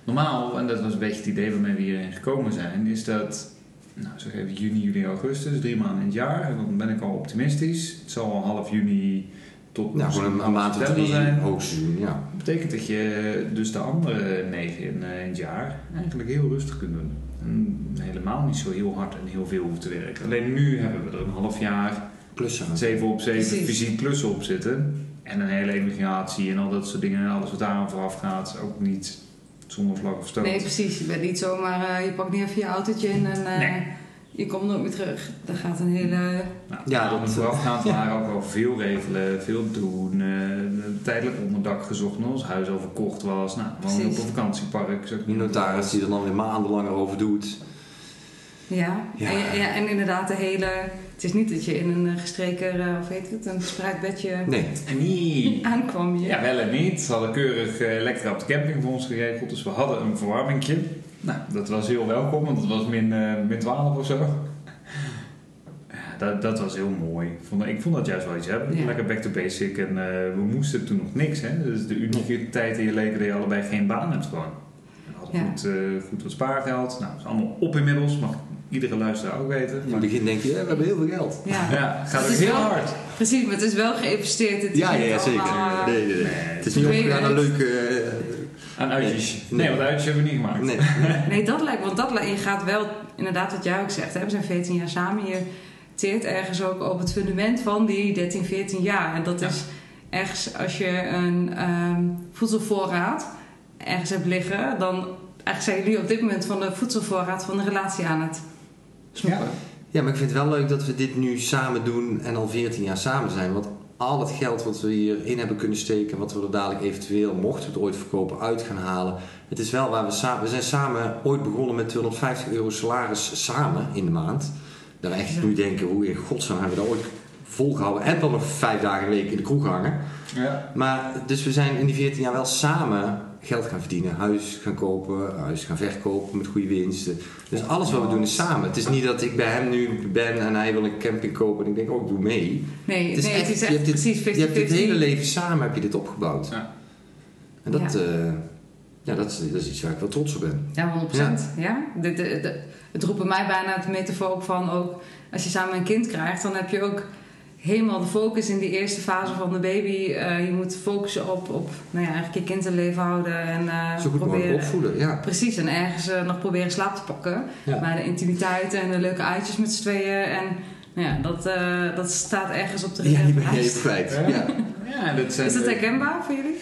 normaal, en dat was een beetje het idee waarmee we hierin gekomen zijn, is dat, nou zeg even juni, juli, augustus, drie maanden in het jaar. En dan ben ik al optimistisch. Het zal al half juni tot Nou, gewoon een, een maand of drie zijn. hoogseizoen, ja. Dat betekent dat je dus de andere negen in, eh, in het jaar eigenlijk heel rustig kunt doen. En helemaal niet zo heel hard en heel veel hoeft te werken. Alleen nu hebben we er een half jaar Klussen. 7 op 7 Precies. fysiek klussen op zitten. En een hele emigratie en al dat soort dingen. En alles wat daar vooraf gaat. Ook niet zonder vlag of stoot. Nee, precies. Je bent niet zomaar, eh, je pakt niet even je autootje in en eh, Nee. Je komt nooit meer terug. Er gaat een hele... Nou, Ja, ja, dat- dat voorafgaand waren ook wel veel regelen, veel doen. eh, tijdelijk onderdak gezocht als ons huis al verkocht was. Nou, wonen op een vakantiepark. Die notaris die er dan weer maanden langer over doet. Ja, Ja. En, ja, en inderdaad de hele... Het is niet dat je in een eh, gestreken, eh, of heet het, een gespreid bedje Nee. En niet. aankwam hier. Ja, wel en niet. Ze hadden keurig elektra op de camping voor ons geregeld. Dus we hadden een verwarmingje. Nou, dat was heel welkom, want het was min, eh, min 12 of zo. Ja, dat, dat was heel mooi. Ik vond, ik vond dat juist wel iets hebben. Ja. Lekker back to basic. En eh, we moesten toen nog niks. Hè? Dus de unieke tijd in je leven dat je allebei geen baan hebt gewoon. We hadden Ja. goed, eh, goed wat spaargeld. Nou, dat is allemaal op inmiddels. Mag iedere luisteraar ook weten. In het Maar, begin denk je, we hebben heel veel geld. Ja. ja, gaat ook heel wel- hard. Precies, maar het is wel geïnvesteerd. Het Ja, ja, zeker. allemaal, eh, Nee, nee, Het is niet opgegaan naar weken. leuke... Aan uitjes. Nee. Nee, want uitjes hebben we niet gemaakt. nee. Nee, dat lijkt, want dat lijkt, je gaat wel, inderdaad wat jij ook zegt, hè, we zijn 14 jaar samen, je teert ergens ook op het fundament van die 13, 14 jaar. En dat Ja. is ergens, als je een ehm, voedselvoorraad ergens hebt liggen, dan eigenlijk zijn jullie op dit moment van de voedselvoorraad van de relatie aan het snoepen. Ja, maar ik vind het wel leuk dat we dit nu samen doen en al 14 jaar samen zijn. Want al het geld wat we hierin hebben kunnen steken, wat we er dadelijk eventueel, mochten we het ooit verkopen, uit gaan halen. Het is wel waar we samen. We zijn samen ooit begonnen met 250 euro salaris samen in de maand. We echt Ja. nu denken, hoe in godsnaam hebben we dat ooit volgehouden? En dan nog vijf dagen een week in de kroeg hangen. Ja. Maar dus we zijn in die 14 jaar wel samen geld gaan verdienen. Huis gaan kopen, huis gaan verkopen met goede winsten. Dus alles wat we doen is samen. Het is niet dat ik bij hem nu ben en hij wil een camping kopen en ik denk, oh, ik doe mee. Nee, Het is nee echt- het is je echt hebt dit- precies 50-50. Je hebt het hele leven samen heb je dit opgebouwd. Ja. En dat, Ja. ja. ja, dat, is, dat is iets waar ik wel trots op ben. Ja, 100%. Ja. Dit, de, de- het roept bij mij bijna het metafoor op van ook als je samen een kind krijgt, dan heb je ook helemaal de focus in die eerste fase van de baby. Eh, je moet focussen op, op nou ja, eigenlijk je kind in leven houden en eh, Zo goed mogelijk proberen. opvoeden, ja. Precies, en ergens eh, nog proberen slaap te pakken. Ja. Maar de intimiteit en de leuke uitjes met z'n tweeën. En nou ja, dat, eh, dat staat ergens op de Ja, die ben je reservelijst. even kwijt. Ja. Ja. Ja, dat zijn Is dat herkenbaar voor jullie?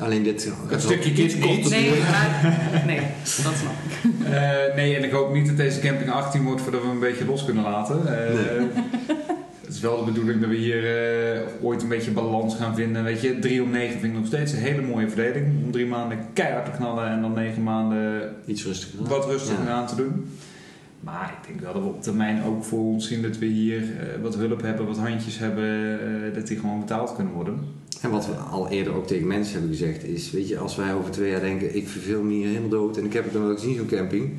Alleen dit... Een stukje kind niet. Nee, maar, nee, dat snap ik. Eh, nee, en ik hoop niet dat deze camping 18 wordt voordat we hem een beetje los kunnen laten. Eh, Nee. Het is wel de bedoeling dat we hier eh, ooit een beetje balans gaan vinden. Weet je, 3 om 9 vind ik nog steeds een hele mooie verdeling. Om drie maanden keihard te knallen en dan negen maanden Iets rustiger. wat rustiger Ja. aan te doen. Maar ik denk wel dat we op termijn ook voor ons zien dat we hier eh, wat hulp hebben, wat handjes hebben, eh, dat die gewoon betaald kunnen worden. En wat we al eerder ook tegen mensen hebben gezegd is, weet je, als wij over twee jaar denken, ik verveel me hier helemaal dood en ik heb het dan wel gezien zo'n camping.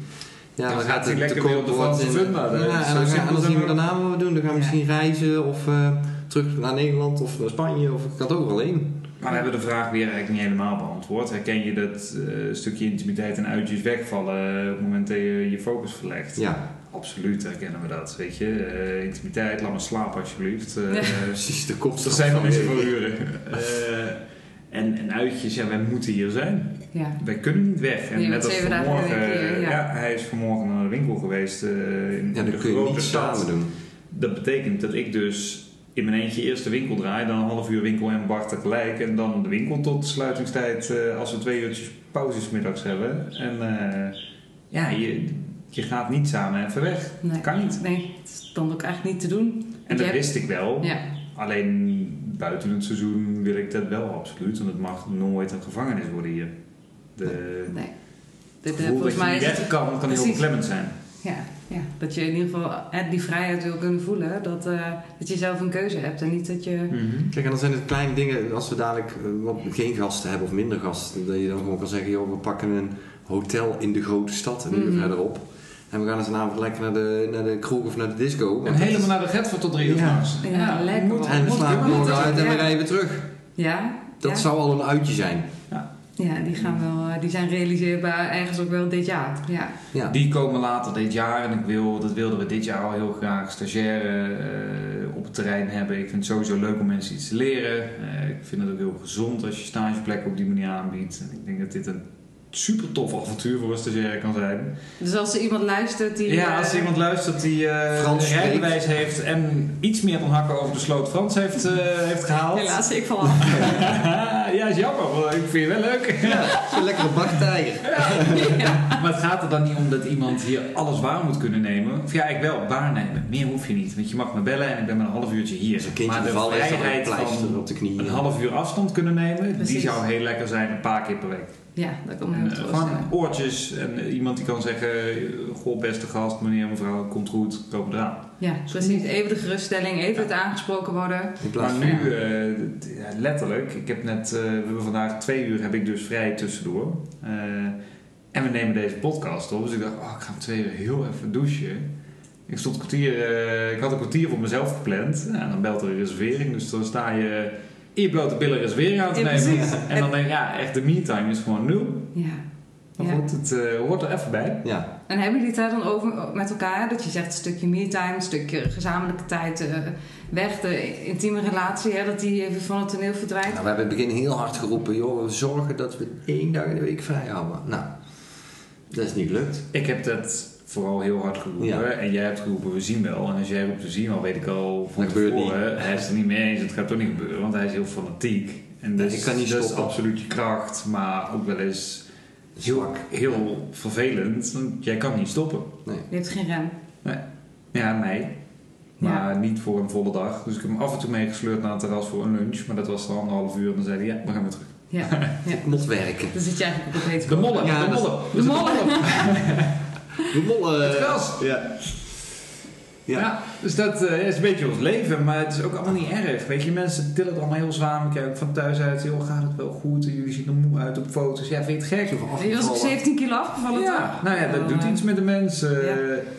Ja, Dan dan, gaat hij het lekker te weer op de Franse in- funda? Ja, en dan, gaan, en dan zien we daarna wat we doen. Dan gaan we Ja. misschien reizen of eh, terug naar Nederland of naar Spanje of ik kan het overal heen. Maar we hebben de vraag weer eigenlijk niet helemaal beantwoord. Herken je dat eh, stukje intimiteit en uitjes wegvallen op het moment dat je je focus verlegt? Ja, Absoluut herkennen we dat, weet je. Eh, intimiteit, laat maar slapen alsjeblieft. Eh, Ja. precies, de kop Er zijn nog niet zoveel uren. Eh, en, en uitjes, ja, wij moeten hier zijn. Ja. Wij kunnen niet weg. En Nee, net als vanmorgen, eh, ja. ja. hij is vanmorgen naar de winkel geweest eh, in Ja, de dat kun je grote niet stad. samen doen. Dat betekent dat ik dus in mijn eentje eerst de winkel draai, dan een half uur winkel en Bart tegelijk. En dan de winkel tot de sluitingstijd eh, als we twee uurtjes pauzes middags hebben. En eh, ja, je, je gaat niet samen even weg. Nee. Kan niet. Nee, het is dan ook eigenlijk niet te doen. En dat hebt- wist ik wel. Ja, Alleen buiten het seizoen wil ik dat wel absoluut. Want het mag nooit een gevangenis worden hier. De, nee. het Dit, eh, gevoel volgens dat je mij niet is het, kan, kan heel beklemmend zijn. ja, ja, dat je in ieder geval die vrijheid wil kunnen voelen. Dat, eh, dat je zelf een keuze hebt en niet dat je... Kijk, en dan zijn het kleine dingen, als we dadelijk eh, wat, geen gasten hebben of minder gasten, dat je dan gewoon kan zeggen, joh, we pakken een hotel in de grote stad, uur Mhm. verderop. En we gaan eens een avond lekker naar de, naar de kroeg of naar de disco. En is- helemaal naar de Getford tot drie uur Ja. s'nachts. Ja, lekker. En we slapen morgen uit en we rijden weer terug. Ja, Dat ja. zou al een uitje zijn. Ja, die, gaan wel, eh, die zijn realiseerbaar ergens ook wel dit jaar. Ja, Ja. Die komen later dit jaar en ik wil, dat wilden we dit jaar al heel graag stagiaire eh, op het terrein hebben. Ik vind het sowieso leuk om mensen iets te leren. Eh, ik vind het ook heel gezond als je stageplekken op die manier aanbiedt. En ik denk dat dit een super tof avontuur voor een stagiair kan zijn. Dus als er iemand luistert die... Ja, eh, als er iemand luistert die eh Frans een rijbewijs heeft en iets meer dan hakken over de sloot Frans heeft, eh, heeft gehaald. Helaas, ik val af. ja, is jammer, maar ik vind je wel leuk. Zo'n lekkere baktijger. Maar het gaat er dan niet om dat iemand hier alles waar moet kunnen nemen. Of ja, ik wel, waarnemen. Meer hoef je niet. Want je mag me bellen en ik ben maar een half uurtje hier. Als een maar de vrijheid pleister van op de knieën. een half uur afstand kunnen nemen, die zou heel lekker zijn een paar keer per week. Ja, dat kan me En, heel eh, gewoon oortjes en eh, iemand die kan zeggen, goh beste gast, meneer, mevrouw, komt goed, koop eraan. Ja, precies. Even de geruststelling, even het aangesproken worden. Maar nu, eh, letterlijk, ik heb net, eh, we hebben vandaag twee uur heb ik dus vrij tussendoor. Eh, en we nemen deze podcast op, dus ik dacht, oh, ik ga om twee uur heel even douchen. Ik stond kwartier, eh, ik had een kwartier voor mezelf gepland. Ja, dan belt er een reservering, dus dan sta je je blote billen reservering aan te Ja, nemen. precies. En dan denk ik, ja, echt de me-time is gewoon nul. Ja. Maar Ja. goed, het eh, hoort er even bij. Ja, En hebben jullie het daar dan over met elkaar? Dat je zegt een stukje me-time, een stukje gezamenlijke tijd eh, weg, de intieme relatie, hè, dat die even van het toneel verdwijnt. nou, we hebben in het begin heel hard geroepen, joh, we zorgen dat we één dag in de week vrij houden. Nou, dat is niet gelukt. Ik heb dat vooral heel hard geroepen. Ja. En jij hebt geroepen, we zien wel. En als jij roept, we zien wel, weet ik al van tevoren. Hij is het er niet mee eens, het gaat toch niet gebeuren. Want hij is heel fanatiek. En Nee, dus, ik kan niet dat is stoppen. absoluut je kracht. Maar ook wel eens heel, heel vervelend. Want jij kan niet stoppen. Nee. Je hebt geen rem. Ja, mij. Maar niet voor een volle dag. Dus ik heb hem af en toe meegesleurd naar het terras voor een lunch. Maar dat was dan anderhalf uur. En dan zei hij, ja, we gaan weer terug. Ja. ja. Moet werken. Dan zit je eigenlijk op het hete De mollen, Ja, de mollen. De mollen. De mollen. Het gras. Ja. Ja. Ja. dus dat eh, is een beetje ons leven, maar het is ook allemaal niet erg. Weet je, mensen tillen het allemaal heel zwaar. We kijken ook van thuis uit, joh, gaat het wel goed? En jullie zien er moe uit op foto's. Ja, vind je het gek? Je was ook afgevallen. 17 kilo afgevallen Ja, toch? nou ja, dat Oh, doet eh, iets met de mensen. Ja.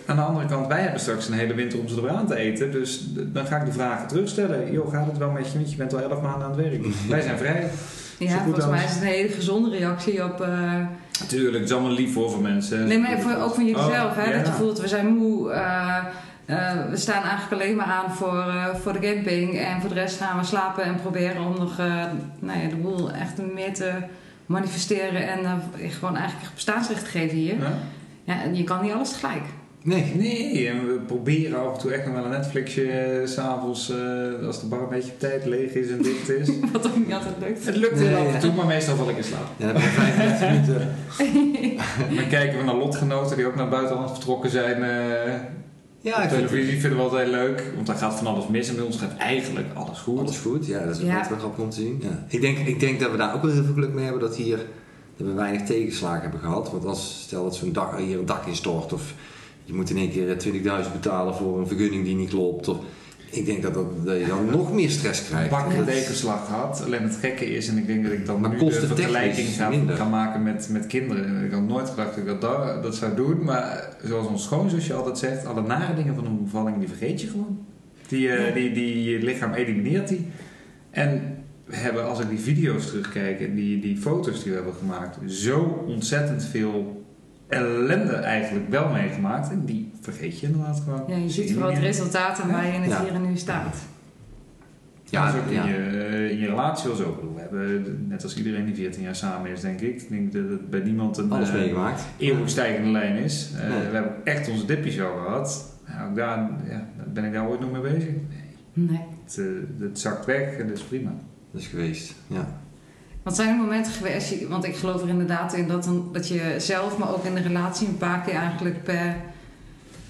Aan de andere kant, wij hebben straks een hele winter om ze eraan te eten. Dus dan ga ik de vragen terugstellen. Joh, gaat het wel met je? Want je bent al 11 maanden aan het werk. wij zijn vrij. Ja, volgens mij is het een hele gezonde reactie op... eh, Natuurlijk, het is allemaal lief voor voor mensen. Nee, maar voor, ook van jullie Oh, zelf, hè? ja. Dat je voelt, we zijn moe. eh, eh, we staan eigenlijk alleen maar aan voor, eh, voor de camping. En voor de rest gaan we slapen en proberen om nog nou ja, de boel echt meer te manifesteren. En gewoon eigenlijk echt bestaansrecht te geven hier. Ja? Ja, en je kan niet alles tegelijk. Nee. Nee, en we proberen af en toe echt nog wel een Netflixje eh, s'avonds, eh als de bar een beetje op tijd leeg is en dicht is. Wat ook niet altijd lukt. Het lukt heel Nee, af en toe, maar meestal val ik in slaap. Ja, dan hebben we 35 minuten. Dan kijken we naar lotgenoten die ook naar het buitenland vertrokken zijn. eh Ja, op ik vind televisie vinden we altijd heel leuk, want daar gaat van alles mis en bij ons gaat eigenlijk alles goed. Alles goed, ja, dat is Ja. ook wel grappig om te zien. Ja. Ik, denk, ik denk dat we daar ook wel heel veel geluk mee hebben dat hier dat we weinig tegenslagen hebben gehad. Want als stel dat zo'n dak, hier een dak instort of je moet in één keer 20.000 betalen voor een vergunning die niet klopt. Of, ik denk dat, dat, dat je dan nog meer stress krijgt. Bak Ja. tegenslag gehad. Alleen het gekke is, en ik denk dat ik dan Maar nu de vergelijking ga, maken met, met kinderen. Ik had nooit gedacht dat ik dat, da- dat zou doen. Maar zoals ons schoonzusje altijd zegt, alle nare dingen van een bevalling, die vergeet je gewoon. Die, eh, die, die, je lichaam elimineert die. En we hebben, als ik die video's terugkijk en die, die foto's die we hebben gemaakt, zo ontzettend veel ellende eigenlijk wel meegemaakt. En die vergeet je inderdaad gewoon. Ja, je Zie ziet vooral het resultaat en waar je in het Ja. hier en nu staat. Ja, dat is ook ja. in, je, in je relatie wel zo. Ik bedoel, We hebben, net als iedereen die 14 jaar samen is, denk ik. Ik denk dat het bij niemand een Alles eh, meegemaakt. eeuwig stijgende lijn is. Eh, Nee. We hebben echt onze dippies al gehad. Nou, ook daar, ja, ben ik daar ooit nog mee bezig? Nee. Nee. Het, eh, het zakt weg en dat is prima. Dat is geweest, ja. Wat zijn er momenten geweest, want ik geloof er inderdaad in dat, een, dat je zelf, maar ook in de relatie een paar keer eigenlijk per,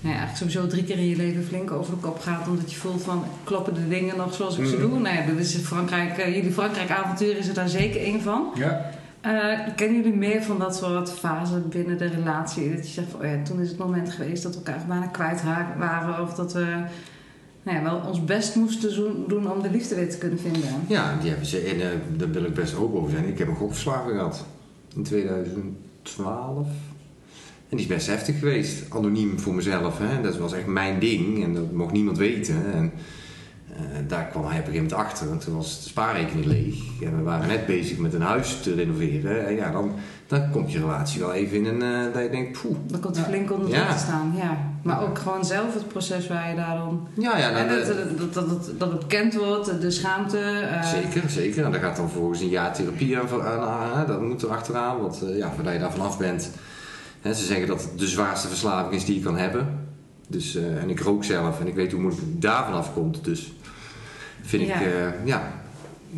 nou ja, eigenlijk sowieso drie keer in je leven flink over de kop gaat. Omdat je voelt van, kloppen de dingen nog zoals ik ze doe? Nou ja, dat is Frankrijk, eh, jullie Frankrijk-avontuur is er daar zeker één van. Ja. Eh, kennen jullie meer van dat soort fasen binnen de relatie? Dat je zegt van, oh ja, toen is het moment geweest dat we elkaar bijna kwijt waren. Of dat we nou ja, wel ons best moesten doen- om de liefde weer te kunnen vinden. Ja, die hebben ze, en eh, daar wil ik best ook over zijn. Ik heb een gokverslaving gehad in 2012. En die is best heftig geweest. Anoniem voor mezelf. Hè? Dat was echt mijn ding en dat mocht niemand weten. En, daar kwam hij op een gegeven moment achter, want toen was de spaarrekening leeg. En we waren net bezig met een huis te renoveren. En ja, dan, dan komt je relatie wel even in een... Uh, dat je denkt, poeh. Dan komt het flink onder ja. te staan, ja. Maar ook gewoon zelf het proces waar je daar dan... Ja, ja. en dat, dat, dat, dat, dat het bekend wordt, de schaamte. Uh... Zeker, zeker. En daar gaat dan volgens een jaar therapie aan, aan, dat moet er achteraan. Want uh, ja, voordat je daar vanaf bent... Hè, ze zeggen dat het de zwaarste verslaving is die je kan hebben. Dus, en ik rook zelf en ik weet hoe moeilijk het daarvan afkomt. Dus vind ik, ja,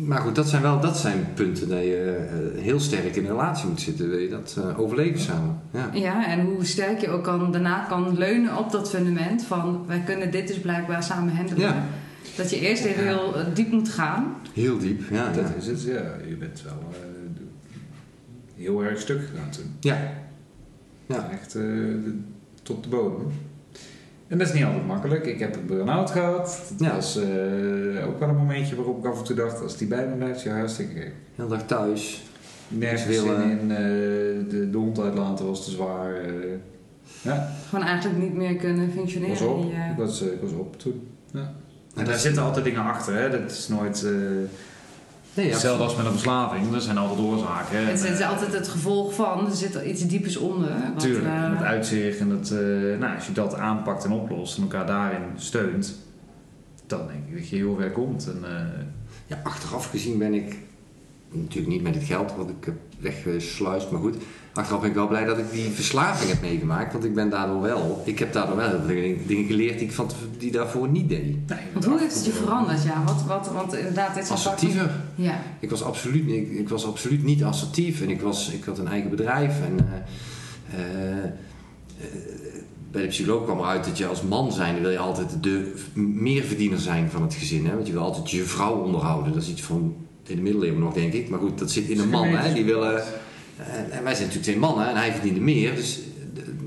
maar goed, dat zijn wel dat zijn punten dat je uh, heel sterk in een relatie moet zitten. Wil je dat uh, overleven samen. Ja. ja, en hoe sterk je ook kan, daarna kan leunen op dat fundament van wij kunnen dit dus blijkbaar samen handelen. Ja. Dat je eerst even heel diep moet gaan. Heel diep, ja. Dat is het, ja. Je bent wel heel erg stuk gegaan toen. Ja. ja. Echt tot de bodem. En dat is niet altijd makkelijk. Ik heb een burn-out gehad. Dat was uh, ook wel een momentje waarop ik af en toe dacht, als die bij me blijft, ja hartstikke gek. Heel dag thuis. Nergens willen. in. Uh, de, de hond uitlaten was te zwaar. Uh, ja. Gewoon eigenlijk niet meer kunnen functioneren. Was op. Ik, was, ik was op toen. Ja. En daar zitten altijd dingen achter. Hè. Dat is nooit... Nee, Hetzelfde als met een verslaving, er zijn altijd oorzaken. Het is altijd het gevolg van, er zit iets diepers onder. Wat, Tuurlijk, uh, met uitzicht en dat, uh, nou, als je dat aanpakt en oplost en elkaar daarin steunt, dan denk ik dat je heel ver komt. En, uh, ja, achteraf gezien ben ik, natuurlijk niet met het geld wat ik heb weggesluist, maar goed, achteraf ben ik wel blij dat ik die verslaving heb meegemaakt. Want ik ben daardoor wel, ik heb daardoor wel dingen geleerd die ik van, die daarvoor niet deed. Nee, want hoe heeft het je veranderd? Ja, wat, wat, want inderdaad, dit is Assertiever. Ja. Ik was, absoluut, ik, ik, was absoluut niet assertief. En ik, was, ik had een eigen bedrijf. En uh, uh, bij de psycholoog kwam eruit dat je als man zijn, wil je altijd de meerverdiener zijn van het gezin. Hè? Want je wil altijd je vrouw onderhouden. Dat is iets van in de middeleeuwen nog, denk ik. Maar goed, dat zit in een man. Hè? Die willen en, en, wij zijn natuurlijk twee mannen en hij verdiende meer. Dus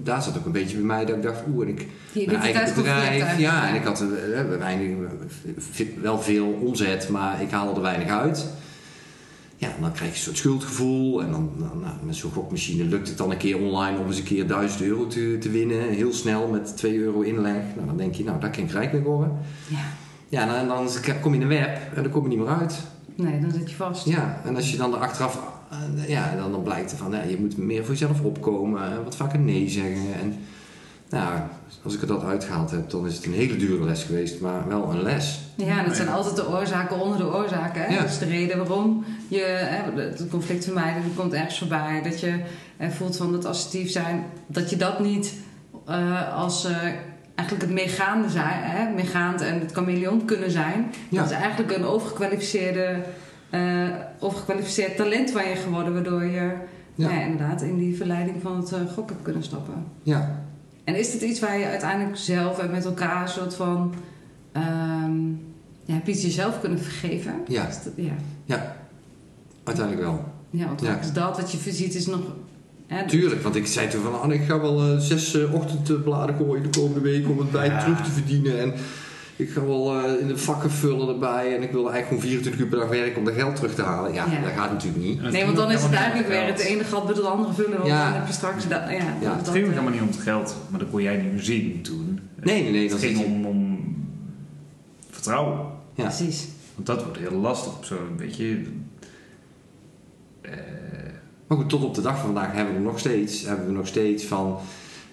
daar zat ook een beetje bij mij dat ik dacht, oeh, en ik mijn eigen bedrijf. Ja, en ik had uh, weinig, wel veel omzet, maar ik haalde er weinig uit. Ja, dan krijg je een soort schuldgevoel. En dan, dan nou, met zo'n gokmachine lukt het dan een keer online om eens een keer 1000 euro te, te winnen. Heel snel met 2 euro inleg. Nou, dan denk je, nou, daar kan ik rijk mee worden. Ja. Ja, en dan, dan kom je in een web en dan kom je niet meer uit. Nee, dan zit je vast. Ja, en als je dan er achteraf ja, dan, dan blijkt er van, ja, je moet meer voor jezelf opkomen, wat vaker nee zeggen. En nou, als ik er dat uitgehaald heb, dan is het een hele dure les geweest, maar wel een les. Ja, dat zijn altijd de oorzaken onder de oorzaken. Hè? Ja. Dat is de reden waarom je het conflict vermijden, dat komt ergens voorbij. Dat je voelt van het assertief zijn, dat je dat niet uh, als uh, eigenlijk het meegaande zijn, hè? meegaand en het chameleon kunnen zijn. Ja. Dat is eigenlijk een overgekwalificeerde uh, of gekwalificeerd talent waar je geworden, waardoor je ja. ja inderdaad in die verleiding van het uh, gokken hebt kunnen stappen. Ja. En is dit iets waar je uiteindelijk zelf en met elkaar een soort van. Um, ja, heb je het jezelf kunnen vergeven? Ja. Dat, ja. ja, uiteindelijk wel. Ja, want ja. is dat wat je ziet is nog. Hè, Tuurlijk, want ik zei toen van, oh, ik ga wel uh, zes uh, ochtendbladen gooien de komende week om het bij ja. terug te verdienen. En ik ga wel uh, in de vakken vullen erbij en ik wil eigenlijk gewoon 24 uur per dag werken om dat geld terug te halen. Ja, dat gaat natuurlijk niet. Nee, want dan is het eigenlijk weer het ene gat met het andere vullen. Want ja. dan heb je straks dat. Ja, ja. Het ging ook helemaal niet om het geld, maar dat kon jij niet meer zien toen. Nee, nee, nee. Het ging om, om vertrouwen. Ja. Precies. Want dat wordt heel lastig op zo'n beetje. Uh, maar goed, tot op de dag van vandaag hebben we nog steeds, hebben we nog steeds van.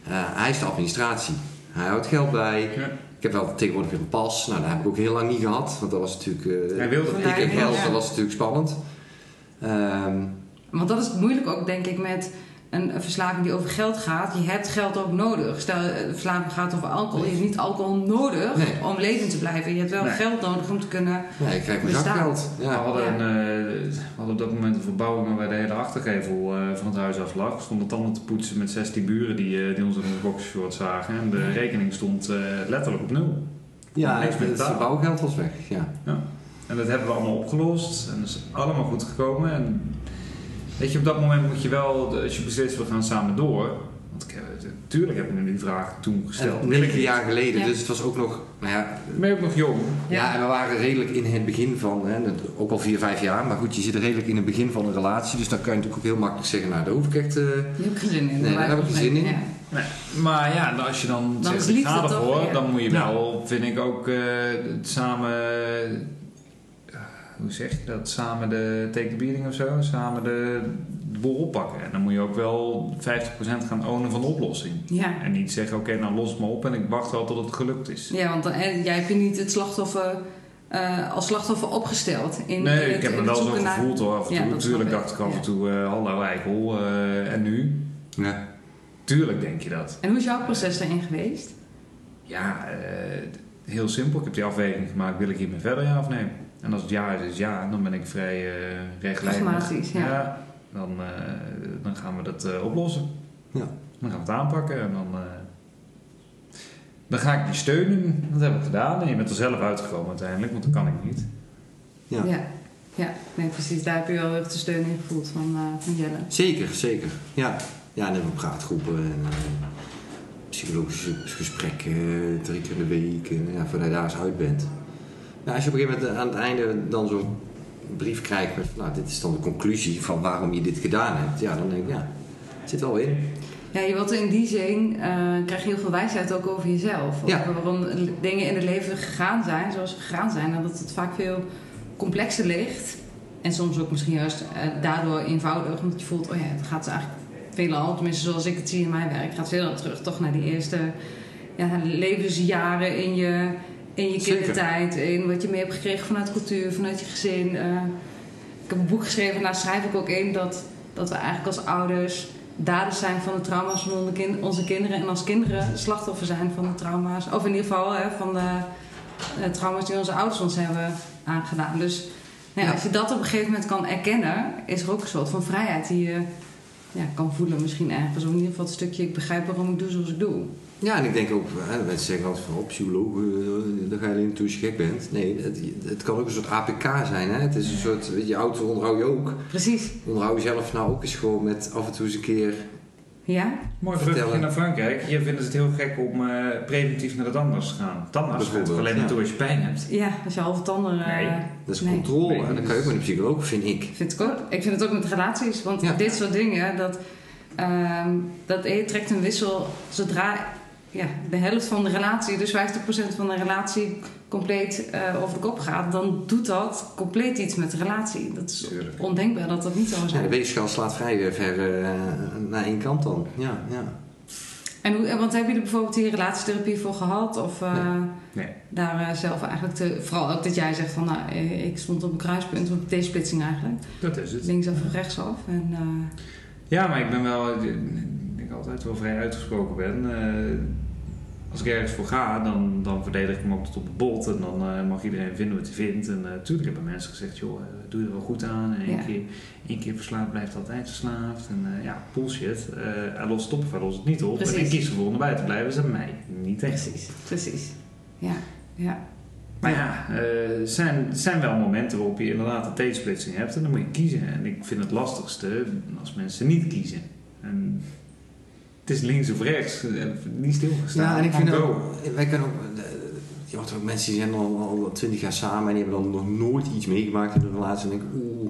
Uh, hij is de administratie. Hij houdt geld bij. Ja. Ik heb wel tegenwoordig een pas. Nou, dat heb ik ook heel lang niet gehad. Want dat was natuurlijk... Uh, Hij wilde ik heb geld, dat was natuurlijk spannend. Um, want dat is moeilijk ook, denk ik, met een, verslaving die over geld gaat. Je hebt geld ook nodig. Stel, de verslaving gaat over alcohol. Je hebt niet alcohol nodig om levend te blijven. Je hebt wel geld nodig om te kunnen Nee, ik krijg mijn zakgeld. Ja. We, hadden een, uh, we hadden op dat moment een verbouwing waarbij de hele achtergevel uh, van het huis af lag. We stonden tanden te poetsen met 16 buren die, uh, die ons in een boxshort zagen. En de rekening stond letterlijk op nul. Ja, het, het verbouwgeld was weg. Ja. ja. En dat hebben we allemaal opgelost. En dat is allemaal goed gekomen. En Weet je, op dat moment moet je wel, als je beslist, we gaan samen door. Want ik, tuurlijk heb ik me die vraag toen gesteld. En negen jaar geleden, Ja. dus het was ook nog, nou ja, Ben je ook nog jong? ja. en we waren redelijk in het begin van, hè, ook al vier, vijf jaar, maar goed, je zit redelijk in het begin van een relatie, dus dan kan je natuurlijk ook heel makkelijk zeggen, nou, daar hoef ik echt, eh, Daar heb ik geen zin in. Nee, daar heb ik geen zin in. Ja. Nee, maar ja, als je dan, Dan zegt, ik liefde ga ervoor, dan moet je Ja. wel, vind ik ook, eh, samen, hoe zeg je dat, samen de take the beating of zo, samen de, de boel oppakken. En dan moet je ook wel 50% gaan ownen van de oplossing. Ja. En niet zeggen, oké, nou los maar op en ik wacht wel tot het gelukt is. Ja, want dan, en jij hebt je niet het slachtoffer eh, als slachtoffer opgesteld. In, nee, in het- ik heb me het wel zo gevoeld hoor, af en Ja, toe. dat snap Tuurlijk ik. dacht ik af en toe, eh, hallo eikel, eh, en nu? ja. Tuurlijk denk je dat. En hoe is jouw proces daarin geweest? Ja, eh, heel simpel. Ik heb die afweging gemaakt, wil ik hiermee verder, ja of nee? En als het ja is, is ja. Dan ben ik vrij eh rechtlijnig. Pragmatisch, ja. dan, eh, dan gaan we dat eh, oplossen. Ja. Dan gaan we het aanpakken en dan... eh, dan ga ik je steunen. Dat heb ik gedaan. En je bent er zelf uitgekomen uiteindelijk, want dat kan ik niet. Ja. ja. Ja, nee, precies. Daar heb je wel heel erg de steun in gevoeld van, eh, van Jelle. Zeker, zeker. Ja, ja en dan hebben we praatgroepen en psychologische gesprekken drie keer in de week. En ja, voordat je daar eens uit bent. Nou, als je op een gegeven moment aan het einde dan zo'n brief krijgt met, nou, dit is dan de conclusie van waarom je dit gedaan hebt. Ja, dan denk ik, ja, het zit wel in. Ja, je wilt in die zin eh, krijg je heel veel wijsheid ook over jezelf. Ja. Over waarom dingen in het leven gegaan zijn zoals ze gegaan zijn. En dat het vaak veel complexer ligt. En soms ook misschien juist eh, daardoor eenvoudig. Omdat je voelt, oh ja, het gaat eigenlijk veelal, tenminste zoals ik het zie in mijn werk, gaat veelal terug toch naar die eerste ja, levensjaren in je, in je kindertijd. In wat je mee hebt gekregen vanuit cultuur, vanuit je gezin. Eh, ik heb een boek geschreven, daar schrijf ik ook in dat, dat we eigenlijk als ouders daders zijn van de trauma's van onze, kin- onze kinderen. En als kinderen slachtoffer zijn van de trauma's. Of in ieder geval hè, van de eh, trauma's die onze ouders ons hebben aangedaan. Dus nou ja, Ja. als je dat op een gegeven moment kan erkennen, is er ook een soort van vrijheid die je ja, kan voelen misschien ergens. Of in ieder geval het stukje, ik begrijp waarom ik doe zoals ik doe. Ja, en ik denk ook, hè, mensen zeggen altijd van, oh, psycholoog, eh, daar ga je alleen naartoe als je gek bent. Nee, het, het kan ook een soort APK zijn. Hè? Het is een soort, je auto onderhoud je ook. Precies. Onderhoud jezelf nou ook eens gewoon met af en toe eens een keer... Ja? Mooi brugje naar Frankrijk. Hier vinden ze het heel gek om eh, preventief naar de tandarts te gaan. Tandarts gaat alleen ja. naartoe als je pijn hebt. Ja, als je halve tanden... eh, Nee, Dat is Nee. controle. Nee, en dan dat kan je ook met een psycholoog, vind ik. Vind ik, ook. ik vind het ook met relaties, want Ja. dit soort dingen, dat, ehm, dat je trekt een wissel zodra ja, de helft van de relatie, dus 50% van de relatie, compleet eh, over de kop gaat, dan doet dat compleet iets met de relatie. Dat is Tuurlijk. ondenkbaar dat dat niet zo Ja, zou de weegschaal slaat vrij ver eh, naar één kant dan. Ja, ja. En hoe, en want heb je er bijvoorbeeld hier relatietherapie voor gehad? Of eh, Nee. daar zelf eigenlijk, te, vooral ook dat jij zegt van, nou, eh, ik stond op een kruispunt, op een T-splitsing eigenlijk, Dat is het. linksaf of rechtsaf. En, eh, Ja, maar ik ben wel, ik denk altijd wel vrij uitgesproken ben. Eh, als ik ergens voor ga, dan, dan verdedig ik hem ook tot op het bot. En dan eh, mag iedereen vinden wat hij vindt. En natuurlijk hebben mensen gezegd, joh, eh, doe je er wel goed aan. En één, Ja. keer, één keer verslaafd blijft altijd verslaafd. En eh, ja, bullshit. Eh hij lost het op of hij lost het niet op. En ik kies ervoor om erbij te blijven. Is aan mij, niet echt. precies, precies. Ja, ja. Maar ja, eh, er zijn, zijn wel momenten waarop je inderdaad een tijdsplitsing hebt. En dan moet je kiezen. En ik vind het lastigste als mensen niet kiezen. En het is links of rechts. Niet stilgestaan. Ja, en ik vind ook, wij kunnen ook, je hoort ook mensen die zijn al, al 20 jaar samen en die hebben dan nog nooit iets meegemaakt in een relatie. En denk ik, oeh,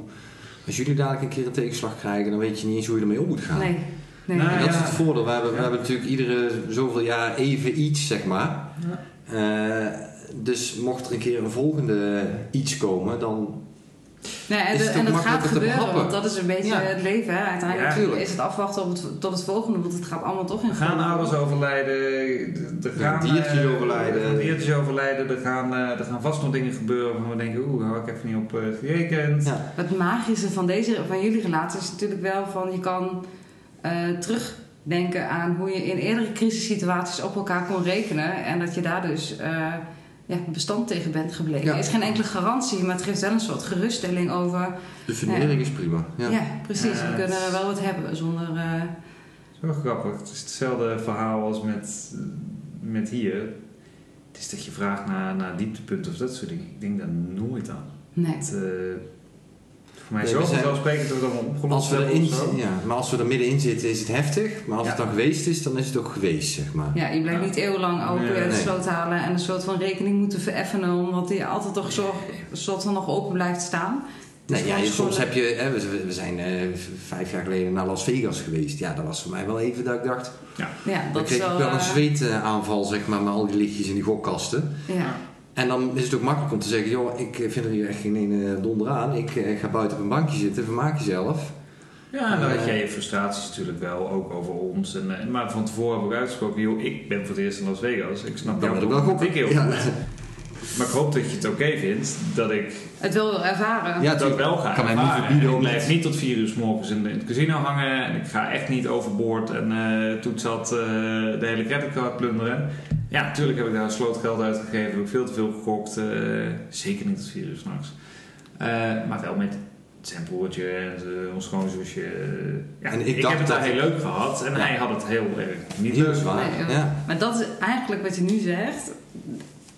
als jullie dadelijk een keer een tegenslag krijgen, dan weet je niet eens hoe je ermee om moet gaan. Nee, nee. Nou, En dat ja. is het voordeel. We hebben, we Ja. hebben natuurlijk iedere zoveel jaar even iets, zeg maar. Eh, dus mocht er een keer een volgende iets komen, dan Nee, en, Is de- het en dat gaat gebeuren, want dat is een beetje Ja. het leven. Hè? Uiteindelijk Ja, is het afwachten op het, tot het volgende, want het gaat allemaal toch in gaan ouders overlijden, er gaan diertjes eh, overlijden. er gaan diertjes overlijden, er gaan, eh, er gaan vast nog dingen gebeuren waarvan we denken, oeh, had ik even niet op eh, gerekend. ja, Het magische van, deze, van jullie relatie is natuurlijk wel van je kan eh, terugdenken aan hoe je in eerdere crisissituaties op elkaar kon rekenen. En dat je daar dus eh, ja, bestand tegen bent gebleven. Ja. Er is geen enkele garantie, maar het geeft wel een soort geruststelling over. de fundering is prima. Ja. Ja, precies. Ja, we het- kunnen wel wat hebben zonder. eh, Zo grappig. Het is hetzelfde verhaal als met, met hier. Het is dat je vraagt naar, naar dieptepunten of dat soort dingen. Ik denk daar nooit aan. nee. Het, eh, Voor mij zo vanzelfsprekend dat we dat opgelost Als we hebben erin, of zo. ja, maar als we er middenin zitten is het heftig. Maar als Ja. het dan geweest is, dan is het ook geweest, zeg maar. Ja, je blijft Ja. niet eeuwenlang open Nee, de sloot halen en een soort van rekening moeten vereffenen, omdat die altijd toch zo, een soort van nog open blijft staan. Nee, Dus ja, soms heb je, hè, we, we zijn eh, vijf jaar geleden naar Las Vegas geweest. Ja, dat was voor mij wel even dat ik dacht, Ja, dan dat is kreeg wel. ik wel een eh, zweetaanval, zeg maar, met al die lichtjes in die gokkasten. ja. En dan is het ook makkelijk om te zeggen, joh, ik vind er hier echt geen ene donder aan. Ik eh, ga buiten op een bankje zitten, vermaak jezelf. Ja, en dan Eh, had jij je frustraties natuurlijk wel, ook over ons. En, eh, maar van tevoren heb ik uitgesproken, joh, ik ben voor het eerst in Las Vegas. Ik snap wil ik wel gokken. ik heel Ja. goed. Maar ik hoop dat je het oké vindt, dat ik Het wel wil ervaren. Ja, dat tuurlijk. wel ga Kan mij niet verbieden Ik blijf het- niet tot vier uur s morgens in, in het casino hangen. En ik ga echt niet overboord en eh toen zat eh, de hele creditcard plunderen. Ja, natuurlijk heb ik daar sloot geld uitgegeven. Heb ik veel te veel gekocht. eh, zeker niet tot vier uur s'nachts. Eh maar wel met zijn broertje en zijn- ons schoonzusje. Ja, En ik ik, dacht heb het daar heel leuk gehad. En Ja. hij had het heel erg niet Heel leuk. zwaar. Nee, joh. ja. Maar dat is eigenlijk wat je nu zegt.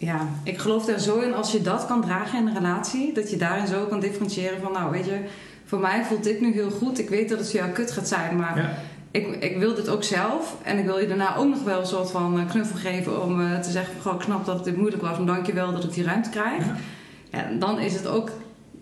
Ja, ik geloof daar zo in als je dat kan dragen in een relatie, dat je daarin zo kan differentiëren van, nou weet je, voor mij voelt dit nu heel goed. Ik weet dat het voor jou kut gaat zijn, maar Ja. ik, ik wil dit ook zelf. En ik wil je daarna ook nog wel een soort van eh, knuffel geven om eh, te zeggen: Goh, ik snap dat dit moeilijk was, maar dank je wel dat ik die ruimte krijg. Ja. Dan is het ook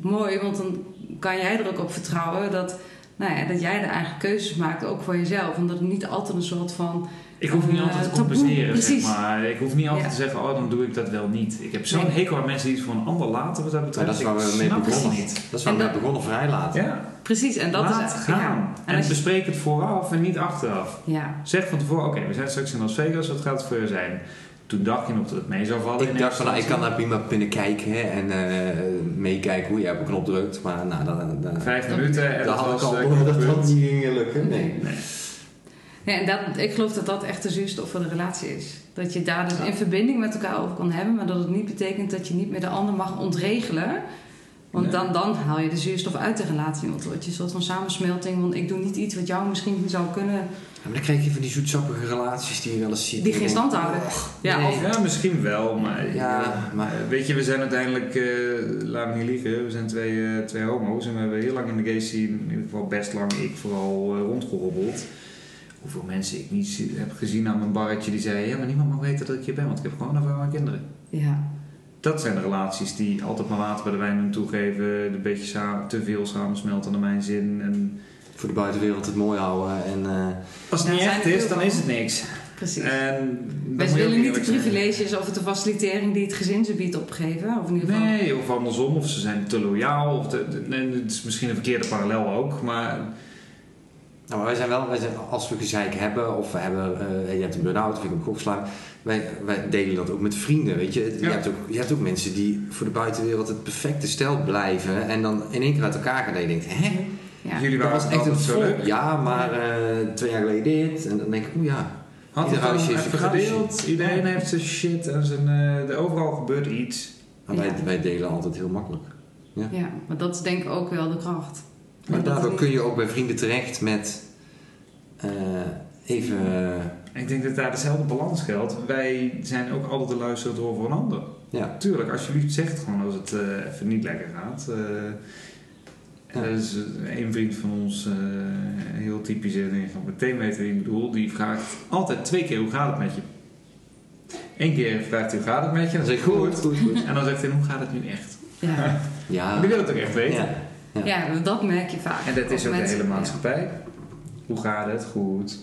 mooi, want dan kan jij er ook op vertrouwen dat, nou ja, dat jij de eigen keuzes maakt, ook voor jezelf. En dat het niet altijd een soort van. Ik hoef niet Eh, altijd te taboe, compenseren, precies. zeg maar. Ik hoef niet altijd Ja. te zeggen, oh, dan doe ik dat wel niet. Ik heb zo'n Nee. hekel aan mensen die het voor een ander laten, wat dat Maar betreft. dat is waar we mee begonnen. niet. Dat is waar En we dat- mee begonnen, vrij laten. Ja, Precies, en dat laat is. gaan. Ja, en je- bespreek het vooraf en niet achteraf. ja, Zeg van tevoren, oké, we zijn straks in Las Vegas, wat gaat het voor je zijn? Toen dacht je nog dat het mee zou vallen. in Ik dacht van, nou, ik kan daar prima binnen kijken hè, en eh, meekijken hoe je op een knop drukt. Maar nou, dan, dan. Vijf minuten en dat had ik al eh, door dat dat knoppunt. niet ging lukken. Nee. Nee. Ja, en dat, ik geloof dat dat echt de zuurstof van de relatie is. Dat je daar dus in verbinding met elkaar over kan hebben, maar dat het niet betekent dat je niet meer de ander mag ontregelen. Want Nee. dan, dan haal je de zuurstof uit de relatie. Want je een soort van samensmelting. Want ik doe niet iets wat jou misschien zou kunnen. Ja, maar dan krijg je van die zoetsappige relaties die je wel eens ziet. die En geen stand houden. "Och, Ja, nee." of- Ja, misschien wel, maar... Ja, maar- weet je, we zijn uiteindelijk, eh, laat me niet liegen, we zijn twee, eh, twee homo's en we hebben heel lang in de gay scene, in ieder geval best lang, ik vooral eh, rondgehobbeld. Hoeveel mensen ik niet heb gezien aan mijn barretje die zeiden, ja, maar niemand mag weten dat ik hier ben, want ik heb gewoon een vrouw en kinderen. Ja, Dat zijn de relaties die altijd maar water bij de wijn doen toegeven, een beetje sa- te veel samensmelten naar mijn zin. En Voor de buitenwereld het mooi houden. En, eh, als het Ja, niet echt is, dan is het niks. precies. En dan Wij willen niet de zijn. privileges of het de facilitering die het gezin ze biedt opgeven. Of in ieder geval. Nee, of andersom, of ze zijn te loyaal. Of nee, het is misschien een verkeerde parallel ook, maar nou, maar wij zijn wel, wij zijn, als we gezeik hebben of we hebben, eh, je hebt een burn-out of ik heb een kokslaan. Wij, wij delen dat ook met vrienden, weet je. Je, Ja. hebt ook, je hebt ook mensen die voor de buitenwereld het perfecte stel blijven en dan in één keer uit elkaar gaan en je denkt, hè? Ja. jullie Dat waren was echt een altijd zo vol. leuk. Ja, maar eh, twee jaar geleden dit. En dan denk ik, oeh ja. Had het huisje heeft even een huisje. gedeeld. Iedereen heeft zijn shit en zijn, eh, er overal gebeurt iets. Maar wij, Ja. wij delen altijd heel makkelijk. ja, maar dat is denk ik ook wel de kracht. Maar En dat daardoor kun je ook bij vrienden terecht met eh, even. En ik denk dat daar dezelfde balans geldt. Wij zijn ook altijd de luisteraar door voor een ander. ja, Tuurlijk, alsjeblieft zeg het gewoon als het eh, even niet lekker gaat. Eh, en Ja. Er is eh, een vriend van ons, eh, heel typisch, en ga meteen weten wie ik bedoel, die vraagt altijd twee keer hoe gaat het met je. Eén keer vraagt hij hoe gaat het met je, dan zeg ik goed. goed, goed. En dan zegt hij hoe gaat het nu echt. Ja. Ja. Die wil het ook echt weten. ja. Ja. ja, dat merk je vaak. En dat is ook de hele maatschappij. Hoe gaat het? Goed.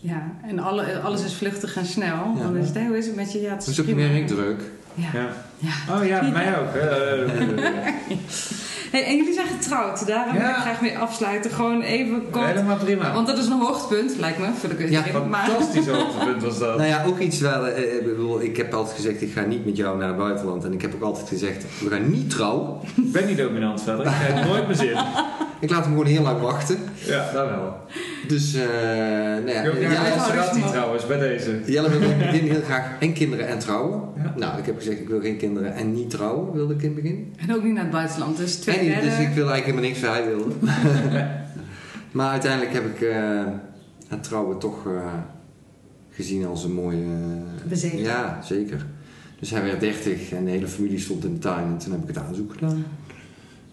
Ja, en alle, alles is vluchtig en snel. Ja. Dan is het, hoe is het met je? Ja, het Het is is ook druk. Ja. Ja. Ja. Oh ja, mij ook. Eh, Hey, en jullie zijn getrouwd. Daarom wil Ja. ik graag mee afsluiten. Gewoon even kort. Helemaal prima. Want dat is een hoogtepunt, lijkt me, voor de keuze. Ja, maar Fantastisch hoogtepunt was dat. Nou ja, ook iets wel. eh, ik bedoel, ik heb altijd gezegd, ik ga niet met jou naar het buitenland. En ik heb ook altijd gezegd, we gaan niet trouwen. Ik ben niet dominant verder. Ik krijg nooit mijn zin. Ik laat hem gewoon heel lang wachten. Ja, dat wel. Dus, eh nou ja, Ja, Jelle- ja, gaat niet maar- trouwens, bij deze. Jelle wil in het begin heel graag en kinderen en trouwen. Ja. Nou, ik heb gezegd, ik wil geen kinderen en niet trouwen, wilde ik in het begin. En ook niet naar het buitenland. Dus twee En niet, dus ik wil eigenlijk helemaal niks waar hij wilde. maar uiteindelijk heb ik eh, het trouwen toch eh, gezien als een mooie... eh. Ja, zeker. Dus hij werd 30 en de hele familie stond in de tuin. En toen heb ik het aanzoek gedaan.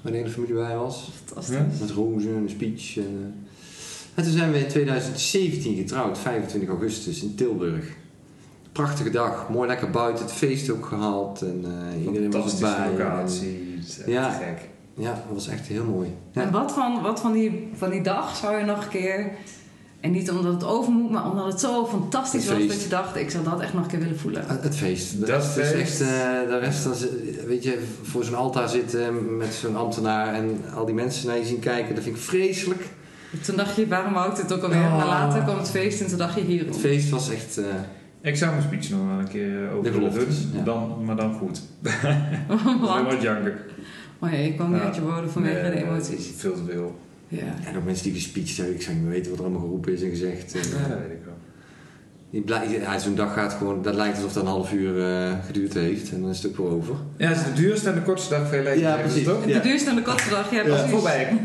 waar de hele familie bij was. Fantastisch. Met rozen en een speech. En, eh. en toen zijn we in 2017 getrouwd, 25 augustus in Tilburg. Prachtige dag, mooi lekker buiten, het feest ook gehaald en eh, iedereen was Fantastische erbij. locatie. Het is echt Ja. gek. Ja, dat was echt heel mooi. Ja. En wat van, wat van, die, van die dag zou je nog een keer... En niet omdat het over moet, maar omdat het zo fantastisch Het was feest. dat je dacht, ik zou dat echt nog een keer willen voelen. Het het feest. De Dat rest is echt, eh, de rest, dan weet je, voor zo'n altaar zitten met zo'n ambtenaar en al die mensen naar je zien kijken, dat vind ik vreselijk. Toen dacht je, waarom hou ik dit ook alweer? Oh. Maar later kwam het feest en toen dacht je hierom. Het feest was echt, eh, Ik zou mijn speech nog wel een keer eh, De over willen doen. ja. Dan, maar dan goed. Dat wel wat janker. Maar ja, je kwam niet Ja. uit je woorden vanwege Nee, de emoties. Veel te veel. Ja. en ook mensen die gespeecht hebben, ik zou niet meer weten wat er allemaal geroepen is en gezegd. En, Ja, dat weet ik wel. ja, zo'n dag gaat gewoon, dat lijkt alsof het een half uur eh, geduurd heeft en dan is het ook weer over. Ja, het is de duurste en de kortste dag van je leven. Ja, ze precies. toch? De duurste en de kortste dag, ja, Ja, precies. Voorbij.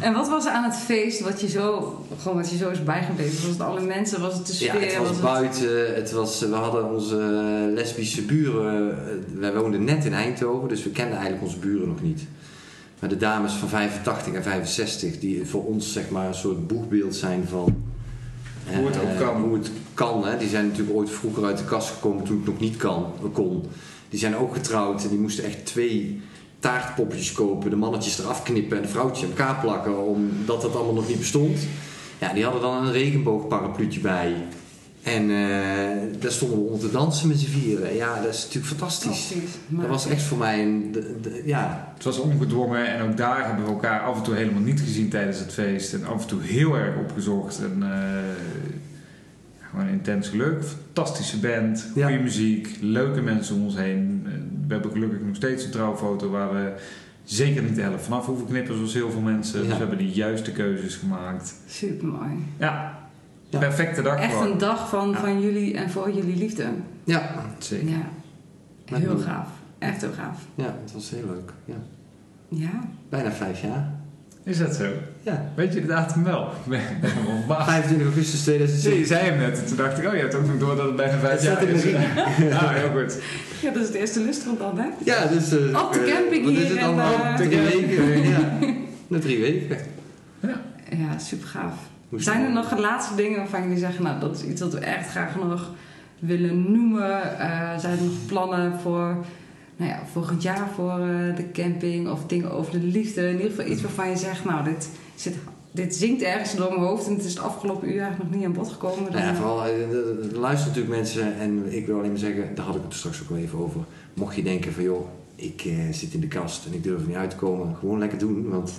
En wat was er aan het feest wat je zo, gewoon wat je zo is bijgebleven? Was het alle mensen? Was het de Ja, sfeer? het was buiten. Het was, we hadden onze lesbische buren. eh, Wij woonden net in Eindhoven, dus we kenden eigenlijk onze buren nog niet. Maar de dames van 85 en 65, die voor ons zeg maar een soort boegbeeld zijn van. eh, Hoe het ook kan. Hoe het kan, hè. Die zijn natuurlijk ooit vroeger uit de kast gekomen toen het nog niet kan, kon. Die zijn ook getrouwd en die moesten echt twee taartpoppetjes kopen, de mannetjes eraf knippen en de vrouwtjes aan elkaar plakken, omdat dat allemaal nog niet bestond. Ja, die hadden dan een regenboogparapluutje bij. En eh, daar stonden we onder te dansen met z'n vieren. Ja, dat is natuurlijk fantastisch. Fantastisch. Dat Maar- was echt voor mij een... de- de- ja, Het was ongedwongen en ook daar hebben we elkaar af en toe helemaal niet gezien tijdens het feest. En af en toe heel erg opgezocht. En eh, gewoon intens geluk. Fantastische band, goede Ja. muziek, leuke mensen om ons heen. We hebben gelukkig nog steeds een trouwfoto waar we zeker niet de helft vanaf hoeven knippen zoals heel veel mensen. Ja. Dus we hebben de juiste keuzes gemaakt. Super mooi. Ja, Ja. perfecte dag Echt gewoon. een dag van, Ja. van jullie en voor jullie liefde. ja, Zeker. Heel gaaf. Echt heel gaaf. ja, het was heel leuk. Ja. Ja. Bijna vijf jaar. Is dat zo? Ja. Weet je de datum wel? Ik ben ik ben helemaal verbaasd. 25 augustus Zie, 2007. je zei hem net. en Toen dacht ik, oh je hebt ook nog door dat het bijna vijf jaar in de is. Ah, heel goed. Ja, dat is het eerste lustrum dan, hè? Ja, dus... eh, Op de eh, camping wat is hier het en, allemaal? eh, drie weken. ja. Na drie weken. Ja, super gaaf. Zijn er nog laatste dingen waarvan jullie zeggen, nou, dat is iets wat we echt graag nog willen noemen? Eh, zijn er nog plannen voor, nou ja, volgend jaar voor eh, de camping of dingen over de liefde? In ieder geval iets waarvan je zegt, nou, dit, zit, dit zingt ergens door mijn hoofd en het is het afgelopen uur eigenlijk nog niet aan bod gekomen. Dan, Nou ja, vooral, eh, er er luisteren natuurlijk mensen en ik wil alleen maar zeggen, daar had ik het straks ook al even over. Mocht je denken van joh, ik eh, zit in de kast en ik durf er niet uit te komen, gewoon lekker doen. Want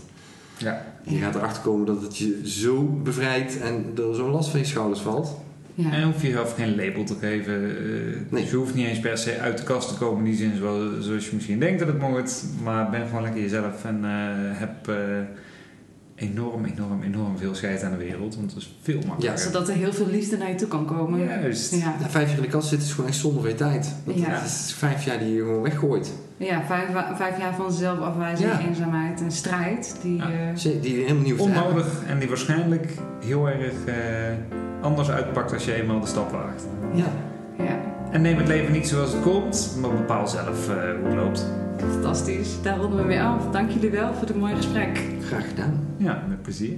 Ja. je gaat erachter komen dat het je zo bevrijdt en er zo'n last van je schouders valt. ja. En hoef je jezelf geen label te geven. eh, Nee. Dus je hoeft niet eens per se uit de kast te komen in die zin zoals, zoals je misschien denkt dat het moet. Maar ben gewoon lekker jezelf en eh, heb eh, enorm, enorm, enorm veel scheid aan de wereld. Want het is veel makkelijker. Zodat er heel veel liefde naar je toe kan komen. Juist. Ja, Ja, vijf jaar in de kast zitten is gewoon echt zonde van je tijd. Want Ja. Het is vijf jaar die je gewoon weggooit. ja vijf, vijf jaar van zelfafwijzing, Ja. eenzaamheid en strijd. Die, Ja. eh, Die je helemaal niet. Onnodig en die waarschijnlijk heel erg eh, anders uitpakt als je eenmaal de stap waagt. Ja. ja. En neem het leven niet zoals het komt, maar bepaal zelf eh, hoe het loopt. Fantastisch. Daar ronden we mee af. Dank jullie wel voor dit mooie gesprek. Graag gedaan. Ja, met plezier.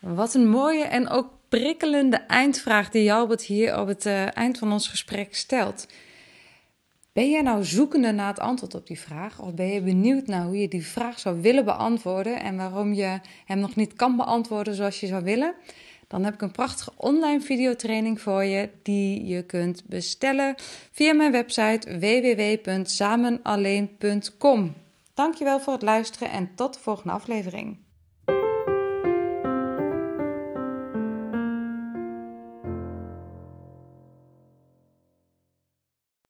Wat een mooie en ook prikkelende eindvraag die Jalbert hier op het eh, eind van ons gesprek stelt. Ben jij nou zoekende naar het antwoord op die vraag? Of ben je benieuwd naar hoe je die vraag zou willen beantwoorden en waarom je hem nog niet kan beantwoorden zoals je zou willen? Dan heb ik een prachtige online videotraining voor je die je kunt bestellen via mijn website www.samenalleen.com. Dankjewel voor het luisteren en tot de volgende aflevering.